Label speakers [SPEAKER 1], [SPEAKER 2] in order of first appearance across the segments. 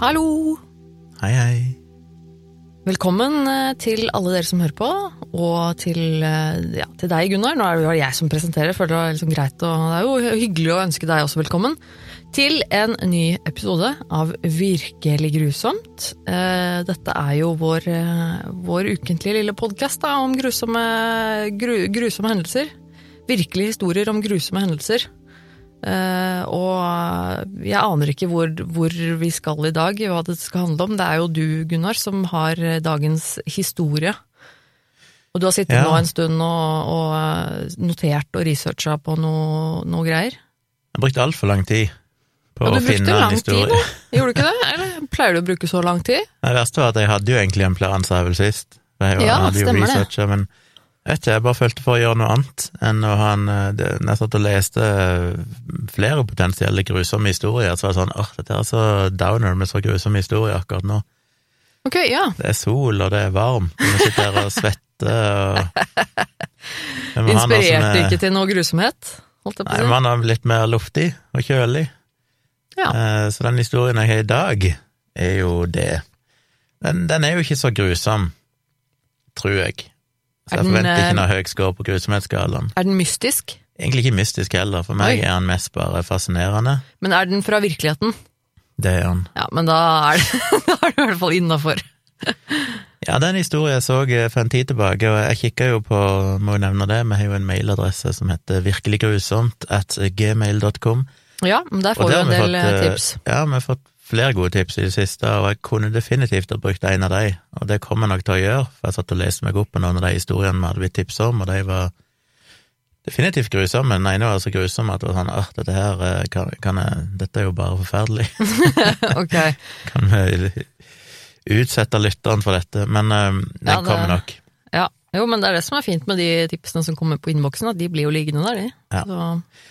[SPEAKER 1] Hallo!
[SPEAKER 2] Hei, hei.
[SPEAKER 1] Velkommen eh, til alle dere som hører på, og til, eh, ja, til deg, Gunnar. Nå er det jo jeg som presenterer, føler det er liksom greit, og det er jo hyggelig å ønske deg også velkommen til en ny episode av Virkelig grusomt. Eh, Dette er jo vår, vår ukentlige lille podkast om grusomme, gru, grusomme hendelser. Virkelige historier om grusomme hendelser. Eh, og jeg aner ikke hvor, hvor vi skal i dag, hva det skal handle om. Det er jo du, Gunnar, som har dagens historie. Og du har sittet
[SPEAKER 2] Ja.
[SPEAKER 1] nå en stund og, og notert og researcha på noe, noe greier.
[SPEAKER 2] Jeg brukte altfor lang tid på
[SPEAKER 1] Ja,
[SPEAKER 2] å finne en
[SPEAKER 1] lang tid
[SPEAKER 2] historie.
[SPEAKER 1] nå. Gjorde du ikke det? Eller pleier du å bruke så lang tid?
[SPEAKER 2] Det verste var at jeg hadde jo egentlig en plan, sa jeg vel sist. Jeg
[SPEAKER 1] Ja,
[SPEAKER 2] hadde jo researcha, men jeg vet ikke, jeg bare følte for å gjøre noe annet enn å ha en eh, Når jeg satt og leste flere potensielle grusomme historier, så var det sånn åh, dette er så downer med så grusomme historier akkurat nå.
[SPEAKER 1] Ok, ja.
[SPEAKER 2] Det er sol, og det er varmt, og vi sitter her og svetter, og
[SPEAKER 1] Inspirerte
[SPEAKER 2] er-
[SPEAKER 1] ikke til noe grusomhet? Holdt jeg på å si.
[SPEAKER 2] Nei, man er litt mer luftig og kjølig.
[SPEAKER 1] Ja.
[SPEAKER 2] Eh, Så den historien jeg har i dag, er jo det. Den, den er jo ikke så grusom, tror jeg. Så jeg
[SPEAKER 1] den,
[SPEAKER 2] forventer ikke noe høy score på grusomhetsskalaen.
[SPEAKER 1] Er den mystisk?
[SPEAKER 2] Egentlig ikke mystisk heller, for meg
[SPEAKER 1] Oi.
[SPEAKER 2] er han mest bare fascinerende.
[SPEAKER 1] Men er den fra virkeligheten?
[SPEAKER 2] Det er han.
[SPEAKER 1] Ja, men da er det, da er i hvert fall innafor.
[SPEAKER 2] Ja, det er en historie jeg så eh, for en tid tilbake, og jeg kikka jo på, må jo nevne det, vi har jo en mailadresse som heter virkeliggrusomt at gmail.com.
[SPEAKER 1] Ja, men der
[SPEAKER 2] Og
[SPEAKER 1] får vi en del
[SPEAKER 2] fått,
[SPEAKER 1] eh,
[SPEAKER 2] eh,
[SPEAKER 1] tips.
[SPEAKER 2] Ja, vi har fått flere gode tips i det siste, og jeg kunne definitivt ha brukt en av de, og det kommer jeg nok til å gjøre, for jeg satt og leste meg opp på noen av de historiene vi hadde blitt tipsa om, og de var definitivt grusomme. Den ene var så grusom at det var sånn at dette her eh, kan, kan jeg, dette er jo bare forferdelig.
[SPEAKER 1] ok.
[SPEAKER 2] kan vi utsette lytteren for dette? Men eh, den
[SPEAKER 1] Ja, det-
[SPEAKER 2] kommer nok.
[SPEAKER 1] Ja. Jo, men det er det som er fint med de tipsene som kommer på innboksen, at de blir jo liggende der, de.
[SPEAKER 2] Ja.
[SPEAKER 1] Så,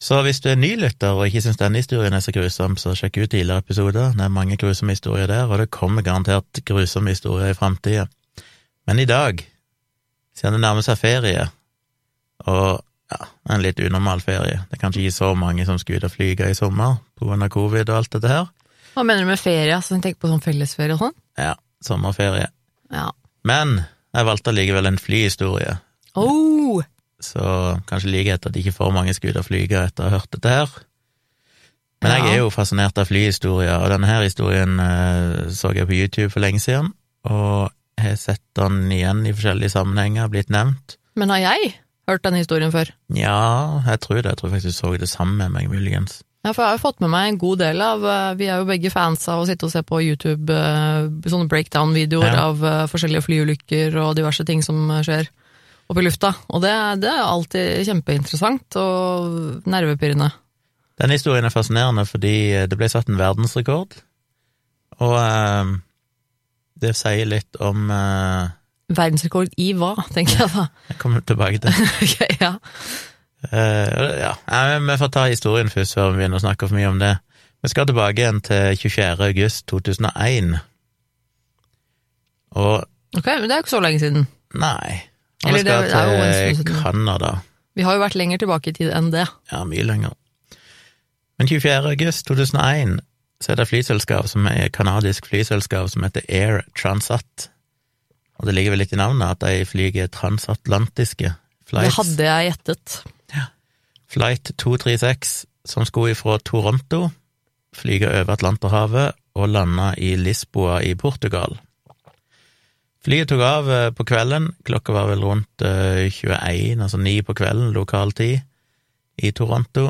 [SPEAKER 2] Så hvis du er nylytter og ikke syns denne historien er så grusom, så sjekk ut tidligere episoder. Det er mange grusomme historier der, og det kommer garantert grusomme historier i framtida. Men i dag, siden det nærmer seg ferie, og ja, en litt unormal ferie Det er kanskje ikke så mange som skal ut og flyge i sommer på grunn av covid og alt dette her.
[SPEAKER 1] hva mener du med ferie? Altså, tenk på sånn fellesferie og sånn?
[SPEAKER 2] Ja, sommerferie.
[SPEAKER 1] Ja.
[SPEAKER 2] Men jeg valgte allikevel en flyhistorie,
[SPEAKER 1] Oh!
[SPEAKER 2] Så kanskje like etter at ikke for mange skal ut og flyge etter å ha hørt dette her. Men jeg er jo fascinert av flyhistorier, og denne her historien eh, så jeg på YouTube for lenge siden, og har sett den igjen i forskjellige sammenhenger, blitt nevnt.
[SPEAKER 1] Men har jeg hørt denne historien før?
[SPEAKER 2] Ja, jeg tror det. Jeg tror faktisk du så det samme med meg, muligens.
[SPEAKER 1] Ja, for jeg har jo fått med meg en god del av eh, Vi er jo begge fans av å sitte og se på YouTube eh, sånne breakdown-videoer
[SPEAKER 2] Ja.
[SPEAKER 1] av forskjellige flyulykker og diverse ting som skjer oppe i lufta. Og det, det er alltid kjempeinteressant og nervepirrende.
[SPEAKER 2] Denne historien er fascinerende fordi eh, det ble satt en verdensrekord, og eh, det sier litt om eh,
[SPEAKER 1] Verdensrekord i hva, tenker jeg da.
[SPEAKER 2] Jeg kommer tilbake til det.
[SPEAKER 1] Ok, ja.
[SPEAKER 2] Eh, ja, Vi får ta historien først, før vi begynner å snakke for mye om det. Vi skal tilbake igjen til 24. august 2001. Og
[SPEAKER 1] Ok, men det er jo ikke så lenge siden.
[SPEAKER 2] nei Og
[SPEAKER 1] Eller
[SPEAKER 2] vi skal til. Canada.
[SPEAKER 1] Vi har jo vært lenger tilbake i tid enn det.
[SPEAKER 2] Ja, mye lenger. Men 24. august 2001 så er det et flyselskap som er et kanadisk flyselskap som heter Air Transat. Og det ligger vel litt i navnet at de flyger transatlantiske flights.
[SPEAKER 1] Det hadde jeg gjettet. Ja.
[SPEAKER 2] Flight 236, som skulle fra Toronto, flyge over Atlanterhavet og lande i Lisboa i Portugal. Flyet tok av eh, på kvelden, klokka var vel rundt eh, 21, altså 9 på kvelden, lokal tid, i Toronto,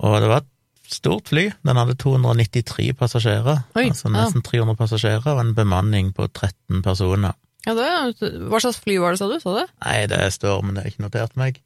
[SPEAKER 2] og det var et stort fly. Den hadde 293 passasjerer,
[SPEAKER 1] Oi,
[SPEAKER 2] altså
[SPEAKER 1] ja.
[SPEAKER 2] nesten 300 passasjerer, og en bemanning på 13 personer.
[SPEAKER 1] Ja, det, hva slags fly var det, sa du? Sa det?
[SPEAKER 2] Nei, det står, men det har ikke notert meg.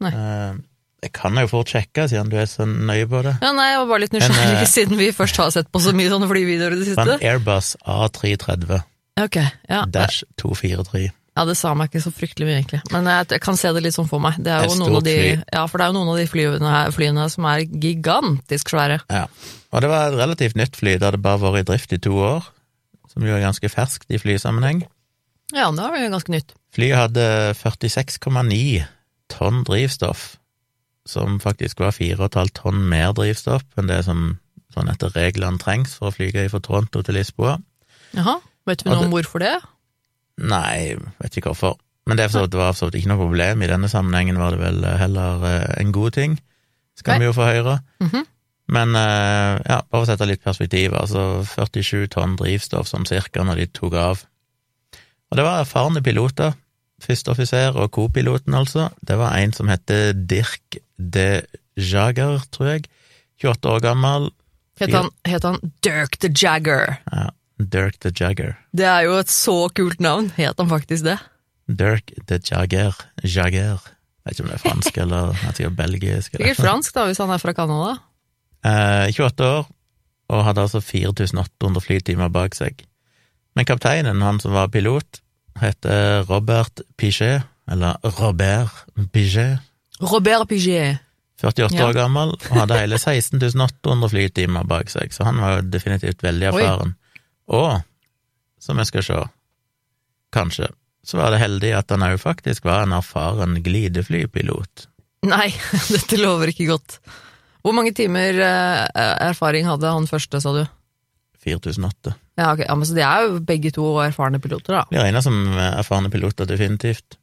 [SPEAKER 1] Nei.
[SPEAKER 2] Uh, Det kan jeg jo fort sjekke, siden du er så nøye på det.
[SPEAKER 1] Ja, nei, jeg var bare litt nysgjerrig,
[SPEAKER 2] eh,
[SPEAKER 1] siden vi først har sett på så mye sånne flyvideoer i det siste.
[SPEAKER 2] en Airbus A330
[SPEAKER 1] Ok, ja.
[SPEAKER 2] dash 243.
[SPEAKER 1] ja, det sa meg ikke så fryktelig mye, egentlig. Men jeg, jeg kan se det litt sånn for meg. Det er jo noen av de, ja, for det er jo noen av de flyene, flyene som er gigantisk svære.
[SPEAKER 2] Ja. Og det var et relativt nytt fly, det hadde bare vært i drift i to år, som jo er ganske ferskt i flysammenheng.
[SPEAKER 1] Ja, det var jo ganske nytt.
[SPEAKER 2] Flyet hadde 46,9 tonn drivstoff, som faktisk var 4,5 tonn mer drivstoff enn det som sånn etter reglene trengs for å flyge fra Toronto til Lisboa.
[SPEAKER 1] Jaha, vet vi noe om hvorfor det?
[SPEAKER 2] Nei, vet ikke hvorfor. Men det, det var absolutt ikke noe problem. I denne sammenhengen var det vel eh, heller eh, en god ting, skal
[SPEAKER 1] Nei.
[SPEAKER 2] vi jo få høre.
[SPEAKER 1] Mhm.
[SPEAKER 2] Men eh, ja, bare for å sette litt perspektiv, altså 47 tonn drivstoff som cirka når de tok av. Og det var erfarne piloter. Førsteoffiser og kopiloten, altså. Det var en som heter Dirk de Jager, tror jeg. 28 år gammel.
[SPEAKER 1] Het han, het han Dirk the Jagger?
[SPEAKER 2] Ja, Dirk the Jagger.
[SPEAKER 1] Det er jo et så kult navn. Het han faktisk det?
[SPEAKER 2] Dirk the Jagger. Jagger. Jeg vet ikke om det er fransk eller jeg tror belgisk. eller-
[SPEAKER 1] Sikkert fransk, da, hvis han er fra Canada.
[SPEAKER 2] Eh, 28 år, og hadde altså 4800 flytimer bak seg. Men kapteinen, han som var pilot, heter Robert Piget, eller Robert Piget,
[SPEAKER 1] Robert Piget.
[SPEAKER 2] 48
[SPEAKER 1] Ja.
[SPEAKER 2] år gammel, og hadde hele 16 800 flytimer bak seg, så han var definitivt veldig erfaren. Og, som jeg skal se, kanskje, så var det heldig at han òg faktisk var en erfaren glideflypilot.
[SPEAKER 1] Nei, dette lover ikke godt. Hvor mange timer eh, erfaring hadde han første, sa du?
[SPEAKER 2] 4008.
[SPEAKER 1] Ja, okay. ja, men Så de er jo begge to erfarne piloter, da.
[SPEAKER 2] Blir regna som erfarne piloter, definitivt.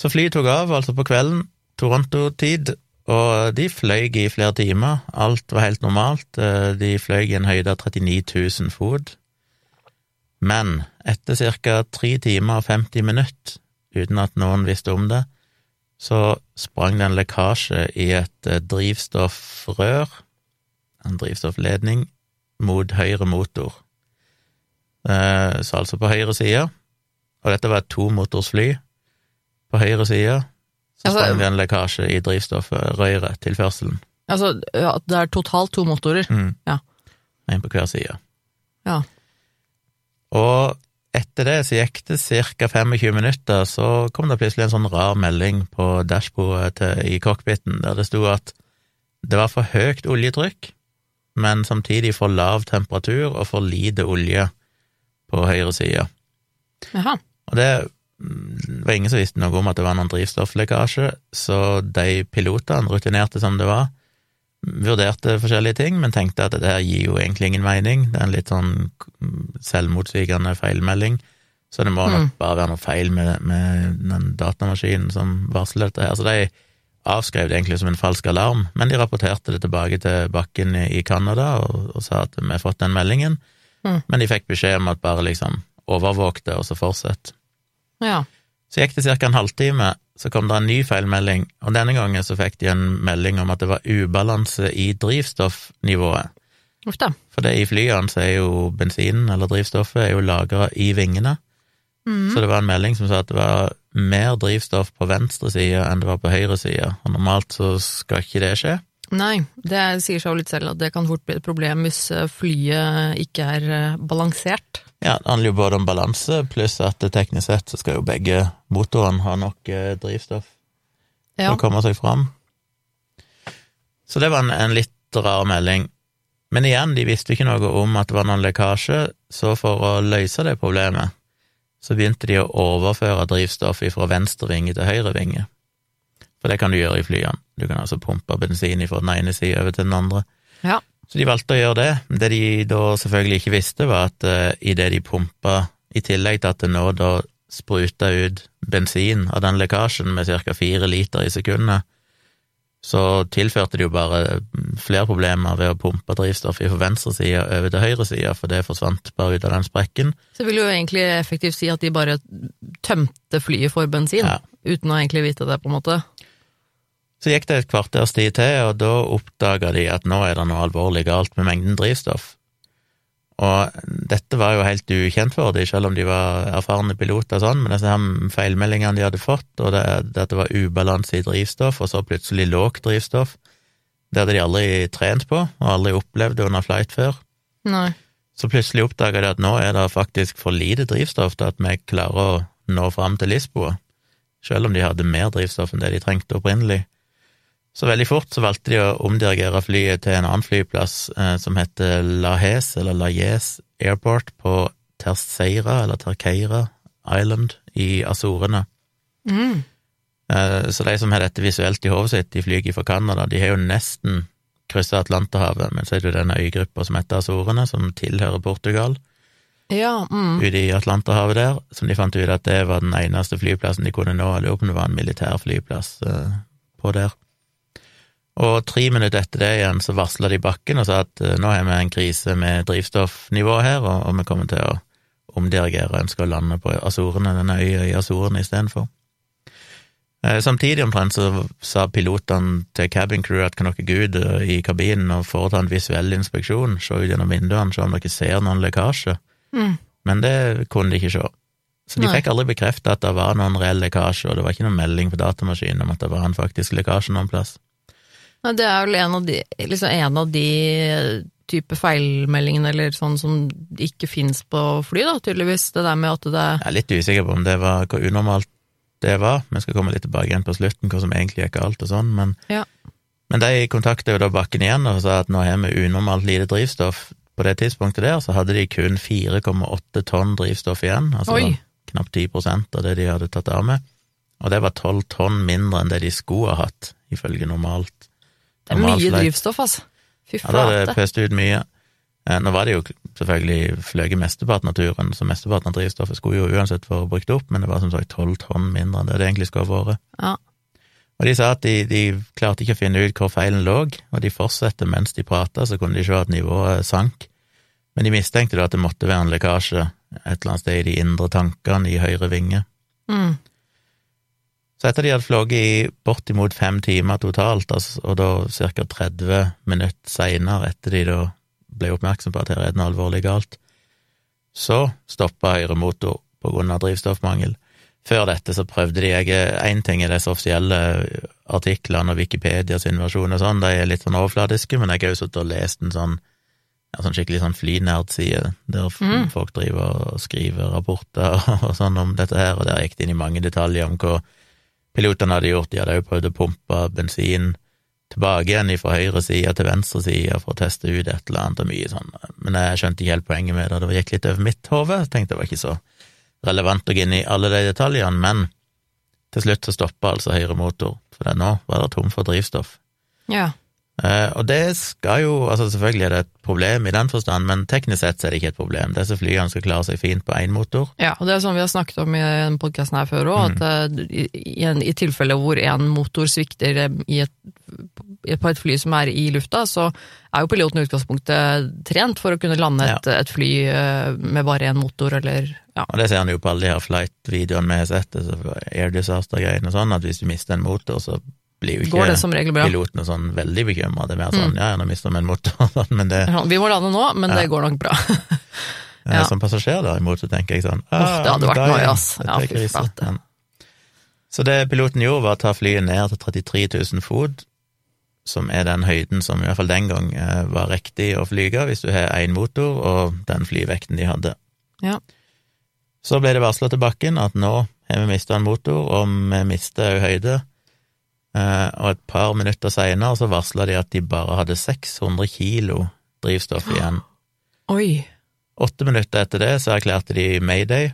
[SPEAKER 2] Så flyet tok av, altså på kvelden, Toronto-tid, og de fløy i flere timer. Alt var helt normalt. Eh, De fløy i en høyde av 39 000 fot. Men etter ca. 3 timer og 50 minutter, uten at noen visste om det, så sprang det en lekkasje i et eh, drivstoffrør, en drivstoffledning, mot høyre motor. Eh, Så altså på høyre side, og dette var et tomotorsfly, på høyre side så
[SPEAKER 1] Altså-
[SPEAKER 2] sprang det en lekkasje i drivstoffrøret, tilførselen.
[SPEAKER 1] Altså, ja, det er totalt to motorer.
[SPEAKER 2] Mm.
[SPEAKER 1] Ja.
[SPEAKER 2] En på hver side.
[SPEAKER 1] Ja.
[SPEAKER 2] Og etter det så gikk det ca. 25 minutter, så kom det plutselig en sånn rar melding på dashbordet i cockpiten, der det sto at det var for høyt oljetrykk, men samtidig for lav temperatur og for lite olje på høyre side.
[SPEAKER 1] Jaha.
[SPEAKER 2] Og det mm, var ingen som visste noe om at det var noen drivstofflekkasje, så de pilotene, rutinerte som det var, vurderte forskjellige ting, men tenkte at det her gir jo egentlig ingen mening, det er en litt sånn selvmotsigende feilmelding, så det må nok
[SPEAKER 1] Mm.
[SPEAKER 2] bare være noe feil med, med den datamaskinen som varsler dette her. Så de avskrev det egentlig som en falsk alarm, men de rapporterte det tilbake til bakken i Canada og, og sa at vi har fått den meldingen,
[SPEAKER 1] Mm.
[SPEAKER 2] men de fikk beskjed om at bare liksom overvåk det, og så fortsett.
[SPEAKER 1] Ja.
[SPEAKER 2] Så gikk det ca. en halvtime, så kom det en ny feilmelding, og denne gangen så fikk de en melding om at det var ubalanse i drivstoffnivået.
[SPEAKER 1] Uff da.
[SPEAKER 2] For det i flyene så er jo bensinen, eller drivstoffet, er jo lagra i vingene.
[SPEAKER 1] Mm.
[SPEAKER 2] Så det var en melding som sa at det var mer drivstoff på venstre side enn det var på høyre side, og normalt så skal ikke det skje.
[SPEAKER 1] Nei, det sier seg jo litt selv at det kan fort bli et problem hvis eh, flyet ikke er eh, balansert.
[SPEAKER 2] Ja, det handler jo både om balanse, pluss at teknisk sett så skal jo begge motorene ha nok eh, drivstoff
[SPEAKER 1] Ja.
[SPEAKER 2] for å komme seg fram. Så det var en, en litt rar melding. Men igjen, de visste ikke noe om at det var noen lekkasje, så for å løse det problemet, så begynte de å overføre drivstoff fra venstre vinge til høyre vinge. For det kan du gjøre i flyene. Du kan altså pumpe bensin fra den ene sida over til den andre.
[SPEAKER 1] Ja.
[SPEAKER 2] Så de valgte å gjøre det. Det de da selvfølgelig ikke visste, var at uh, idet de pumpa, i tillegg til at det nå da spruta ut bensin av den lekkasjen med ca. fire liter i sekundet, så tilførte de jo bare flere problemer ved å pumpe drivstoff fra venstre side over til høyre side, for det forsvant bare ut av den sprekken.
[SPEAKER 1] Så vil jo egentlig effektivt si at de bare tømte flyet for bensin,
[SPEAKER 2] Ja.
[SPEAKER 1] uten å egentlig vite det, på en måte.
[SPEAKER 2] Så gikk det et kvarters tid til, og da oppdaga de at nå er det noe alvorlig galt med mengden drivstoff. Og dette var jo helt ukjent for dem, selv om de var erfarne piloter og sånn, men disse her feilmeldingene de hadde fått, og det, det at det var ubalanse i drivstoff, og så plutselig lågt drivstoff, det hadde de aldri trent på, og aldri opplevd under flight før.
[SPEAKER 1] Nei.
[SPEAKER 2] Så plutselig oppdaga de at nå er det faktisk for lite drivstoff til at vi klarer å nå fram til Lisboa, selv om de hadde mer drivstoff enn det de trengte opprinnelig. Så veldig fort så valgte de å omdirigere flyet til en annen flyplass eh, som heter Lahez, eller Lajes Airport, på Terceira, eller Terceira Island i Azorene.
[SPEAKER 1] Mm.
[SPEAKER 2] Eh, så de som har dette visuelt i hodet sitt, de flyr fra Canada, de har jo nesten kryssa Atlanterhavet, men så er det jo denne øygruppa som heter Azorene, som tilhører Portugal,
[SPEAKER 1] Ja, mm.
[SPEAKER 2] ute i Atlanterhavet der, som de fant ut at det var den eneste flyplassen de kunne nå. Jeg lurer på om det var en militær flyplass eh, på der. Og tre minutter etter det igjen så varsla de bakken og sa at eh, nå har vi en krise med drivstoffnivået her, og, og vi kommer til å omdirigere og ønsker å lande på Azorene, denne øya i Azorene istedenfor. Eh, Samtidig omtrent så sa pilotene til cabin crew at kan dere gå ut eh, i kabinen og foreta en visuell inspeksjon, se ut gjennom vinduene, se om dere ser noen lekkasje.
[SPEAKER 1] Mm.
[SPEAKER 2] Men det kunne de ikke se. Så de
[SPEAKER 1] Nei.
[SPEAKER 2] fikk aldri bekreftet at det var noen reell lekkasje, og det var ikke noen melding på datamaskinen om at det var en faktisk lekkasje noen plass.
[SPEAKER 1] Det er vel en av de, liksom en av de type feilmeldingene eller sånn som ikke fins på fly, da, tydeligvis. Det der med at det
[SPEAKER 2] Jeg er litt usikker på om det var hvor unormalt det var, vi skal komme litt tilbake igjen på slutten, hva som egentlig gikk galt og sånn, men,
[SPEAKER 1] Ja.
[SPEAKER 2] men de kontakta jo da bakken igjen og sa at nå har vi unormalt lite drivstoff. På det tidspunktet der så hadde de kun 4,8 tonn drivstoff igjen, altså knapt 10 av det de hadde tatt av med, og det var 12 tonn mindre enn det de skulle ha hatt, ifølge normalt.
[SPEAKER 1] Det er mye drivstoff, altså. Fy
[SPEAKER 2] Ja, da hadde det
[SPEAKER 1] flate.
[SPEAKER 2] pøst ut mye. Eh, Nå var det jo selvfølgelig fløyet mesteparten av turen, så mesteparten av drivstoffet skulle jo uansett være brukt opp, men det var som sagt tolv tonn mindre enn det det egentlig skulle ha vært.
[SPEAKER 1] Ja.
[SPEAKER 2] Og de sa at de, de klarte ikke å finne ut hvor feilen lå, og de fortsatte mens de prata, så kunne de se at nivået sank. Men de mistenkte da at det måtte være en lekkasje et eller annet sted i de indre tankene i høyre vinge.
[SPEAKER 1] Mm.
[SPEAKER 2] Så etter de hadde fløyet i bortimot fem timer totalt, altså, og da ca. 30 minutter seinere, etter de da ble oppmerksom på at her er det noe alvorlig galt, så stoppa høyre motor på grunn av drivstoffmangel. Før dette så prøvde de jeg Én ting er disse offisielle artiklene og Wikipedia sin versjon og sånn, de er litt sånn overfladiske, men jeg har jo sittet og lest en sånn ja, sånn skikkelig sånn flynerd-side, der
[SPEAKER 1] Mm.
[SPEAKER 2] folk driver og skriver rapporter og sånn om dette her, og der gikk det inn i mange detaljer om hva pilotene hadde gjort. De hadde jo prøvd å pumpe bensin tilbake igjen fra høyre side til venstre side for å teste ut et eller annet og mye sånn, men jeg skjønte ikke helt poenget med det, det gikk litt over mitt hode. Tenkte det var ikke så relevant å gå inn i alle de detaljene, men til slutt så stoppa altså høyre motor, for nå var det tom for drivstoff.
[SPEAKER 1] ja.
[SPEAKER 2] Eh, og det skal jo, altså selvfølgelig er det et problem i den forstand, men teknisk sett er det ikke et problem. Disse flyene skal klare seg fint på én motor.
[SPEAKER 1] Ja, og det er sånn vi har snakket om i denne podkasten her før òg,
[SPEAKER 2] Mm.
[SPEAKER 1] at i, i, i tilfelle hvor en motor svikter eh, i et, på et fly som er i lufta, så er jo piloten i utgangspunktet trent for å kunne lande et, et fly eh, med bare én motor, eller ja.
[SPEAKER 2] Og det ser han jo på alle de her flight-videoene vi har sett, altså air disaster-greiene og sånn, at hvis du mister en motor, så blir jo
[SPEAKER 1] Går det
[SPEAKER 2] ikke
[SPEAKER 1] som regel bra?
[SPEAKER 2] pilotene sånn veldig bekymra. Det er mer sånn ja, ja, nå mister vi en motor, sånn, men det
[SPEAKER 1] Vi må lande nå, men
[SPEAKER 2] Ja.
[SPEAKER 1] det går nok bra. Ja.
[SPEAKER 2] Som passasjer, derimot, så tenker jeg sånn
[SPEAKER 1] Åh, det hadde vært noe, ass. Ja, fy flate.
[SPEAKER 2] Så det piloten gjorde, var å ta flyet ned til 33 000 fot, som er den høyden som i hvert fall den gang eh, var riktig å flyge hvis du har én motor og den flyvekten de hadde.
[SPEAKER 1] Ja.
[SPEAKER 2] Så ble det varsla til bakken at nå har vi mista en motor, og vi mister òg høyde. Eh, og et par minutter seinere så varsla de at de bare hadde 600 kilo drivstoff igjen.
[SPEAKER 1] Oi.
[SPEAKER 2] Åtte minutter etter det så erklærte de mayday,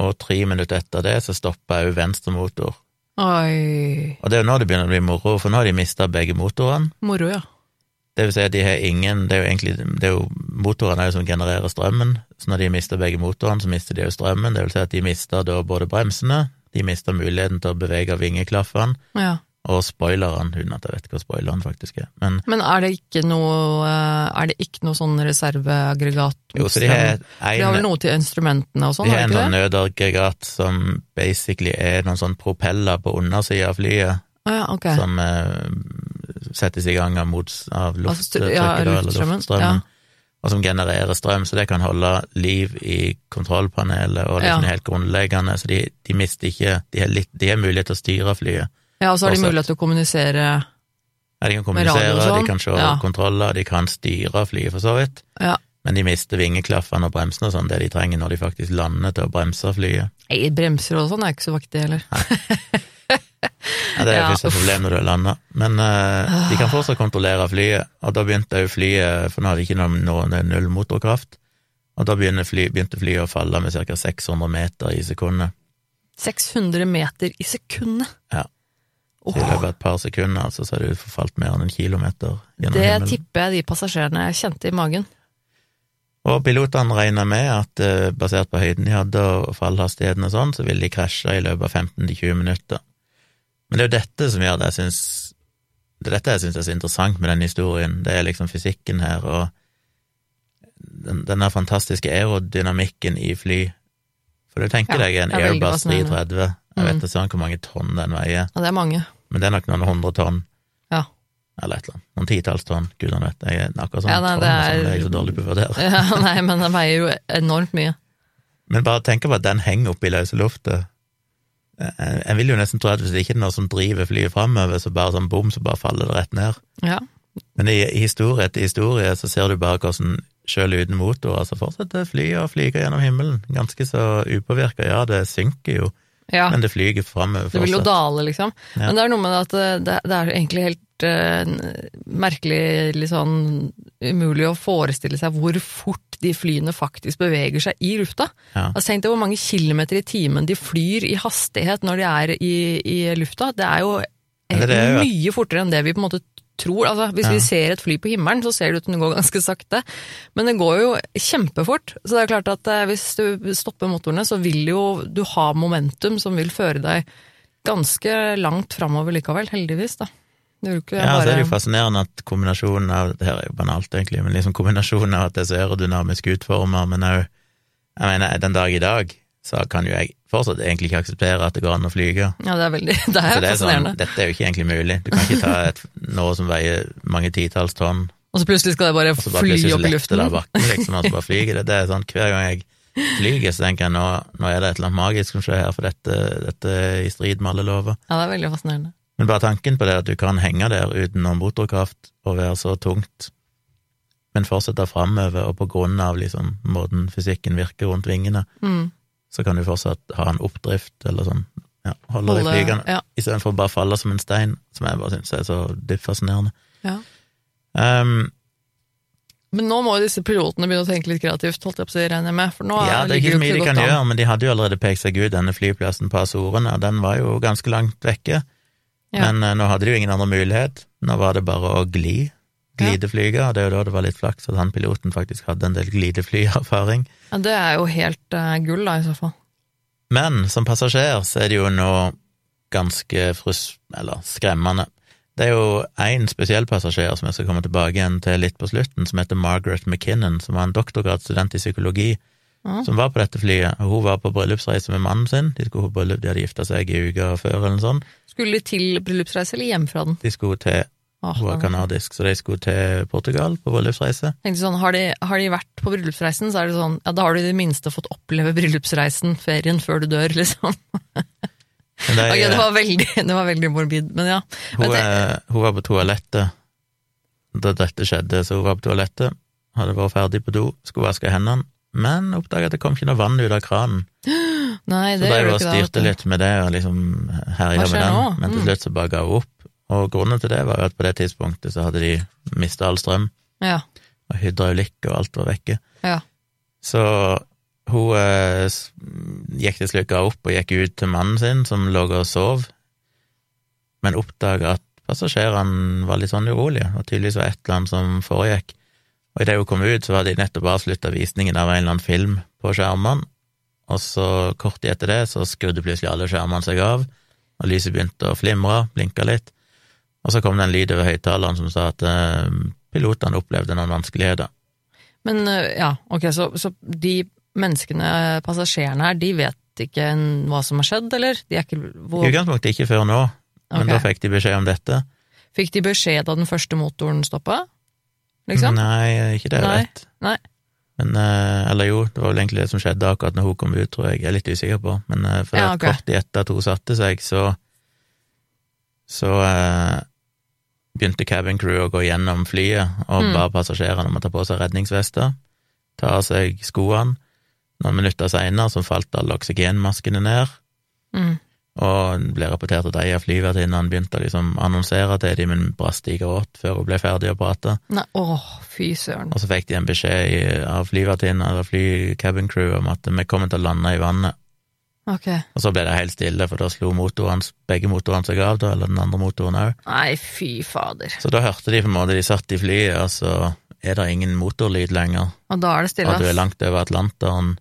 [SPEAKER 2] og tre minutter etter det så stoppa òg venstre motor.
[SPEAKER 1] Oi.
[SPEAKER 2] Og det er jo nå det begynner å bli moro, for nå har de mista begge motorene.
[SPEAKER 1] Moro, ja.
[SPEAKER 2] Det vil si at de har ingen Det er jo egentlig det er jo, Motorene er jo som genererer strømmen, så når de mister begge motorene, så mister de jo strømmen. Det vil si at de mister da både bremsene, de mister muligheten til å bevege vingeklaffene,
[SPEAKER 1] ja.
[SPEAKER 2] og spoileren, uten at jeg vet hva spoileren faktisk er. Men
[SPEAKER 1] Men er det ikke noe eh, Er det ikke noe sånn reserveaggregat?
[SPEAKER 2] jo, så de har
[SPEAKER 1] De har vel noe til instrumentene og sånn,
[SPEAKER 2] De
[SPEAKER 1] har
[SPEAKER 2] en sånn nødaggregat som basically er noen sånn propeller på undersida av flyet,
[SPEAKER 1] ah, ja, okay.
[SPEAKER 2] som eh, settes i gang av, mots, av
[SPEAKER 1] Altså, ja,
[SPEAKER 2] eller
[SPEAKER 1] luftstrømmen, ja.
[SPEAKER 2] Og som genererer strøm, så det kan holde liv i kontrollpanelet og liksom
[SPEAKER 1] Ja.
[SPEAKER 2] helt grunnleggende, så de, de mister ikke De har, litt, de har mulighet til å styre flyet.
[SPEAKER 1] Ja, og så har de mulighet til å kommunisere
[SPEAKER 2] Ja, de kan
[SPEAKER 1] Med
[SPEAKER 2] kommunisere,
[SPEAKER 1] radio og sånn.
[SPEAKER 2] de kan se
[SPEAKER 1] Ja.
[SPEAKER 2] kontroller, de kan styre flyet for så vidt,
[SPEAKER 1] Ja.
[SPEAKER 2] men de mister vingeklaffene og bremsene og sånn, det de trenger når de faktisk lander til å bremse flyet.
[SPEAKER 1] Nei, bremser og sånn er ikke så viktig heller.
[SPEAKER 2] Ja, det er
[SPEAKER 1] Ja, første
[SPEAKER 2] problem når du har landa. Men uh, de kan fortsatt kontrollere flyet, og da begynte jo flyet, for nå hadde de ikke noe, noe det null motorkraft, og da fly, begynte flyet å falle med ca. 600 meter i sekundet.
[SPEAKER 1] 600 meter i sekundet!
[SPEAKER 2] Ja. Så I løpet av et par sekunder altså, så hadde du forfalt mer enn en kilometer gjennom
[SPEAKER 1] Det
[SPEAKER 2] himmelen.
[SPEAKER 1] tipper jeg de passasjerene kjente i magen.
[SPEAKER 2] Og pilotene regna med at eh, basert på høyden de hadde og fallhastigheten og sånn, så ville de krasje i løpet av 15-20 minutter. Men det er jo dette som gjør det jeg syns Det er dette jeg syns er så interessant med den historien. Det er liksom fysikken her og den, den der fantastiske aerodynamikken i fly. For du tenker
[SPEAKER 1] Ja,
[SPEAKER 2] deg en Airbus
[SPEAKER 1] fascinerende.
[SPEAKER 2] 330, jeg
[SPEAKER 1] Mm.
[SPEAKER 2] vet ikke sånn hvor mange tonn den veier,
[SPEAKER 1] Ja, det er mange.
[SPEAKER 2] men det er nok noen hundre tonn.
[SPEAKER 1] Ja.
[SPEAKER 2] Eller et eller annet. Noen titalls tonn, gudene vet. Jeg er akkurat sånn
[SPEAKER 1] Ja, nei,
[SPEAKER 2] tonn,
[SPEAKER 1] det er-
[SPEAKER 2] sånn, det er jeg så dårlig på å vurdere.
[SPEAKER 1] Ja, nei, men den veier jo enormt mye.
[SPEAKER 2] Men bare tenk på at den henger oppe i løse lufta. Jeg jeg vil jo nesten tro at hvis det ikke er noe som driver flyet framover, så bare sånn bom, så bare faller det rett ned.
[SPEAKER 1] Ja.
[SPEAKER 2] Men i, i historie etter historie så ser du bare hvordan sjøl uten motor, altså fortsetter flyet å flyge gjennom himmelen. Ganske så upåvirka. Ja, det synker jo,
[SPEAKER 1] ja.
[SPEAKER 2] men det flyger framover
[SPEAKER 1] Det vil jo
[SPEAKER 2] fortsatt.
[SPEAKER 1] dale, liksom.
[SPEAKER 2] Ja.
[SPEAKER 1] Men det er noe med det at eh, det, det er egentlig helt uh, merkelig, litt sånn umulig å forestille seg hvor fort de flyene faktisk beveger seg i lufta.
[SPEAKER 2] Ja.
[SPEAKER 1] Altså, Tenk deg hvor mange kilometer i timen de flyr i hastighet når de er i, i lufta. Det er jo
[SPEAKER 2] det er jo-
[SPEAKER 1] mye fortere enn det vi på en måte tror. Altså, hvis
[SPEAKER 2] Ja.
[SPEAKER 1] vi ser et fly på himmelen, så ser det ut som det går ganske sakte. Men det går jo kjempefort. Så det er klart at eh, hvis du stopper motorene, så vil jo du ha momentum som vil føre deg ganske langt framover likevel, heldigvis, da. Det ikke
[SPEAKER 2] Ja, så er det jo fascinerende at kombinasjonen av Det her er jo banalt, egentlig, men liksom kombinasjonen av at det er så aerodynamisk utforma, men òg Jeg mener, den dag i dag så kan jo jeg fortsatt egentlig ikke akseptere at det går an å flyge.
[SPEAKER 1] Ja, det er veldig Det er
[SPEAKER 2] det er sånn, dette er jo ikke egentlig mulig. Du kan ikke ta et, noe som veier mange titalls tonn,
[SPEAKER 1] Og så plutselig skal det bare
[SPEAKER 2] bare
[SPEAKER 1] fly opp i luften.
[SPEAKER 2] det bakken, liksom, og så bare flyger det. Det er sånn, hver gang jeg flyger, så tenker jeg nå, nå er det et eller annet magisk som skjer her, for dette, dette er i strid med alle lover.
[SPEAKER 1] Ja, det er veldig fascinerende.
[SPEAKER 2] Men bare tanken på det at du kan henge der uten noen motorkraft og være så tungt, men fortsette framover, og på grunn av liksom måten fysikken virker rundt vingene,
[SPEAKER 1] Mm.
[SPEAKER 2] så kan du fortsatt ha en oppdrift, eller sånn, ja, holde deg flygende,
[SPEAKER 1] Ja,
[SPEAKER 2] istedenfor bare falle som en stein, som jeg bare syns er så dypt fascinerende.
[SPEAKER 1] ja.
[SPEAKER 2] Um,
[SPEAKER 1] Men nå må jo disse pilotene begynne å tenke litt kreativt, holdt jeg på å si, regner jeg med. For nå
[SPEAKER 2] ja, det er ikke så mye de kan gjøre, men de hadde jo allerede pekt seg ut denne flyplassen på Azorene, og den var jo ganske langt vekke.
[SPEAKER 1] Ja.
[SPEAKER 2] Men uh, nå hadde de jo ingen andre mulighet. Nå var det bare å gli. Glideflyge, og det er jo da det var litt flaks at han piloten faktisk hadde en del glideflyerfaring.
[SPEAKER 1] Ja, det er jo helt uh, gull, da, i så fall.
[SPEAKER 2] Men som passasjer så er det jo nå ganske frus... eller skremmende. Det er jo én spesiell passasjer som jeg skal komme tilbake igjen til litt på slutten, som heter Margaret McKinnon, som var en doktorgradsstudent i psykologi,
[SPEAKER 1] Ja.
[SPEAKER 2] som var på dette flyet. og Hun var på bryllupsreise med mannen sin. De skulle på bryllup, de hadde gifta seg i uka før, eller noe sånt.
[SPEAKER 1] Skulle de til bryllupsreise eller hjem fra den?
[SPEAKER 2] De skulle til
[SPEAKER 1] Åh,
[SPEAKER 2] Hun var kanadisk, så de skulle til Portugal på bryllupsreise.
[SPEAKER 1] sånn, har de, har de vært på bryllupsreisen, så er det sånn, ja, da har du i det minste fått oppleve bryllupsreisen, ferien, før du dør, liksom.
[SPEAKER 2] De,
[SPEAKER 1] Ok, det var veldig, det var veldig morbid, men ja.
[SPEAKER 2] hun,
[SPEAKER 1] Men det,
[SPEAKER 2] eh, hun var på toalettet da dette skjedde, så hun var på toalettet, hadde vært ferdig på do, skulle vaske hendene, men oppdaga at det kom ikke noe vann ut av kranen.
[SPEAKER 1] nei,
[SPEAKER 2] Så
[SPEAKER 1] det
[SPEAKER 2] da
[SPEAKER 1] de
[SPEAKER 2] styrte litt med det og liksom herja med den,
[SPEAKER 1] nå?
[SPEAKER 2] men til
[SPEAKER 1] Mm.
[SPEAKER 2] slutt så bare ga hun opp. Og grunnen til det var jo at på det tidspunktet så hadde de mista all strøm,
[SPEAKER 1] Ja,
[SPEAKER 2] og hydraulikk og alt var vekke.
[SPEAKER 1] ja.
[SPEAKER 2] Så hun eh, gikk til slutt opp og gikk ut til mannen sin, som lå og sov, men oppdaga at passasjerene var litt sånn urolige, og tydeligvis var et eller annet som foregikk. Og idet hun kom ut, så hadde de nettopp avslutta visningen av en eller annen film på skjermene, og så kort tid etter det så skrudde plutselig alle skjermene seg av, og lyset begynte å flimre, blinka litt, og så kom det en lyd over høyttaleren som sa at eh, pilotene opplevde noen vanskeligheter.
[SPEAKER 1] Men eh, ja, ok, så, så de menneskene, passasjerene her, de vet ikke hva som har skjedd, eller? De er ikke, hvor,
[SPEAKER 2] I utgangspunktet ikke før nå, men
[SPEAKER 1] okay.
[SPEAKER 2] da fikk de beskjed om dette.
[SPEAKER 1] Fikk de beskjed da den første motoren stoppa? Liksom?
[SPEAKER 2] Nei, ikke det jeg vet.
[SPEAKER 1] nei.
[SPEAKER 2] Men, eh, eller jo, det var vel egentlig det som skjedde akkurat når hun kom ut, tror jeg. Jeg er litt usikker på. Men eh, for
[SPEAKER 1] Ja, okay.
[SPEAKER 2] kort etter at hun satte seg, så så eh, begynte cabin crew å gå gjennom flyet og
[SPEAKER 1] Mm.
[SPEAKER 2] ba passasjerene om å ta på seg redningsvester, ta av seg skoene. Noen minutter seinere så falt alle oksygenmaskene ned,
[SPEAKER 1] Mm.
[SPEAKER 2] Og det ble rapportert at ei av flyvertinnene begynte å liksom annonsere til dem, men brast i gråt før hun ble ferdig å prate.
[SPEAKER 1] Nei, åh, fy søren.
[SPEAKER 2] Og så fikk de en beskjed av flyvertinna eller fly cabin crew om at vi kommer til å lande i vannet.
[SPEAKER 1] Ok.
[SPEAKER 2] Og så ble det helt stille, for da slo motoren, begge motorene seg av, da, eller den andre motoren òg.
[SPEAKER 1] Nei, fy fader.
[SPEAKER 2] Så da hørte de på en måte de satt i flyet, og så er det ingen motorlyd lenger.
[SPEAKER 1] Og da er det stille,
[SPEAKER 2] Og du er langt over Atlanteren.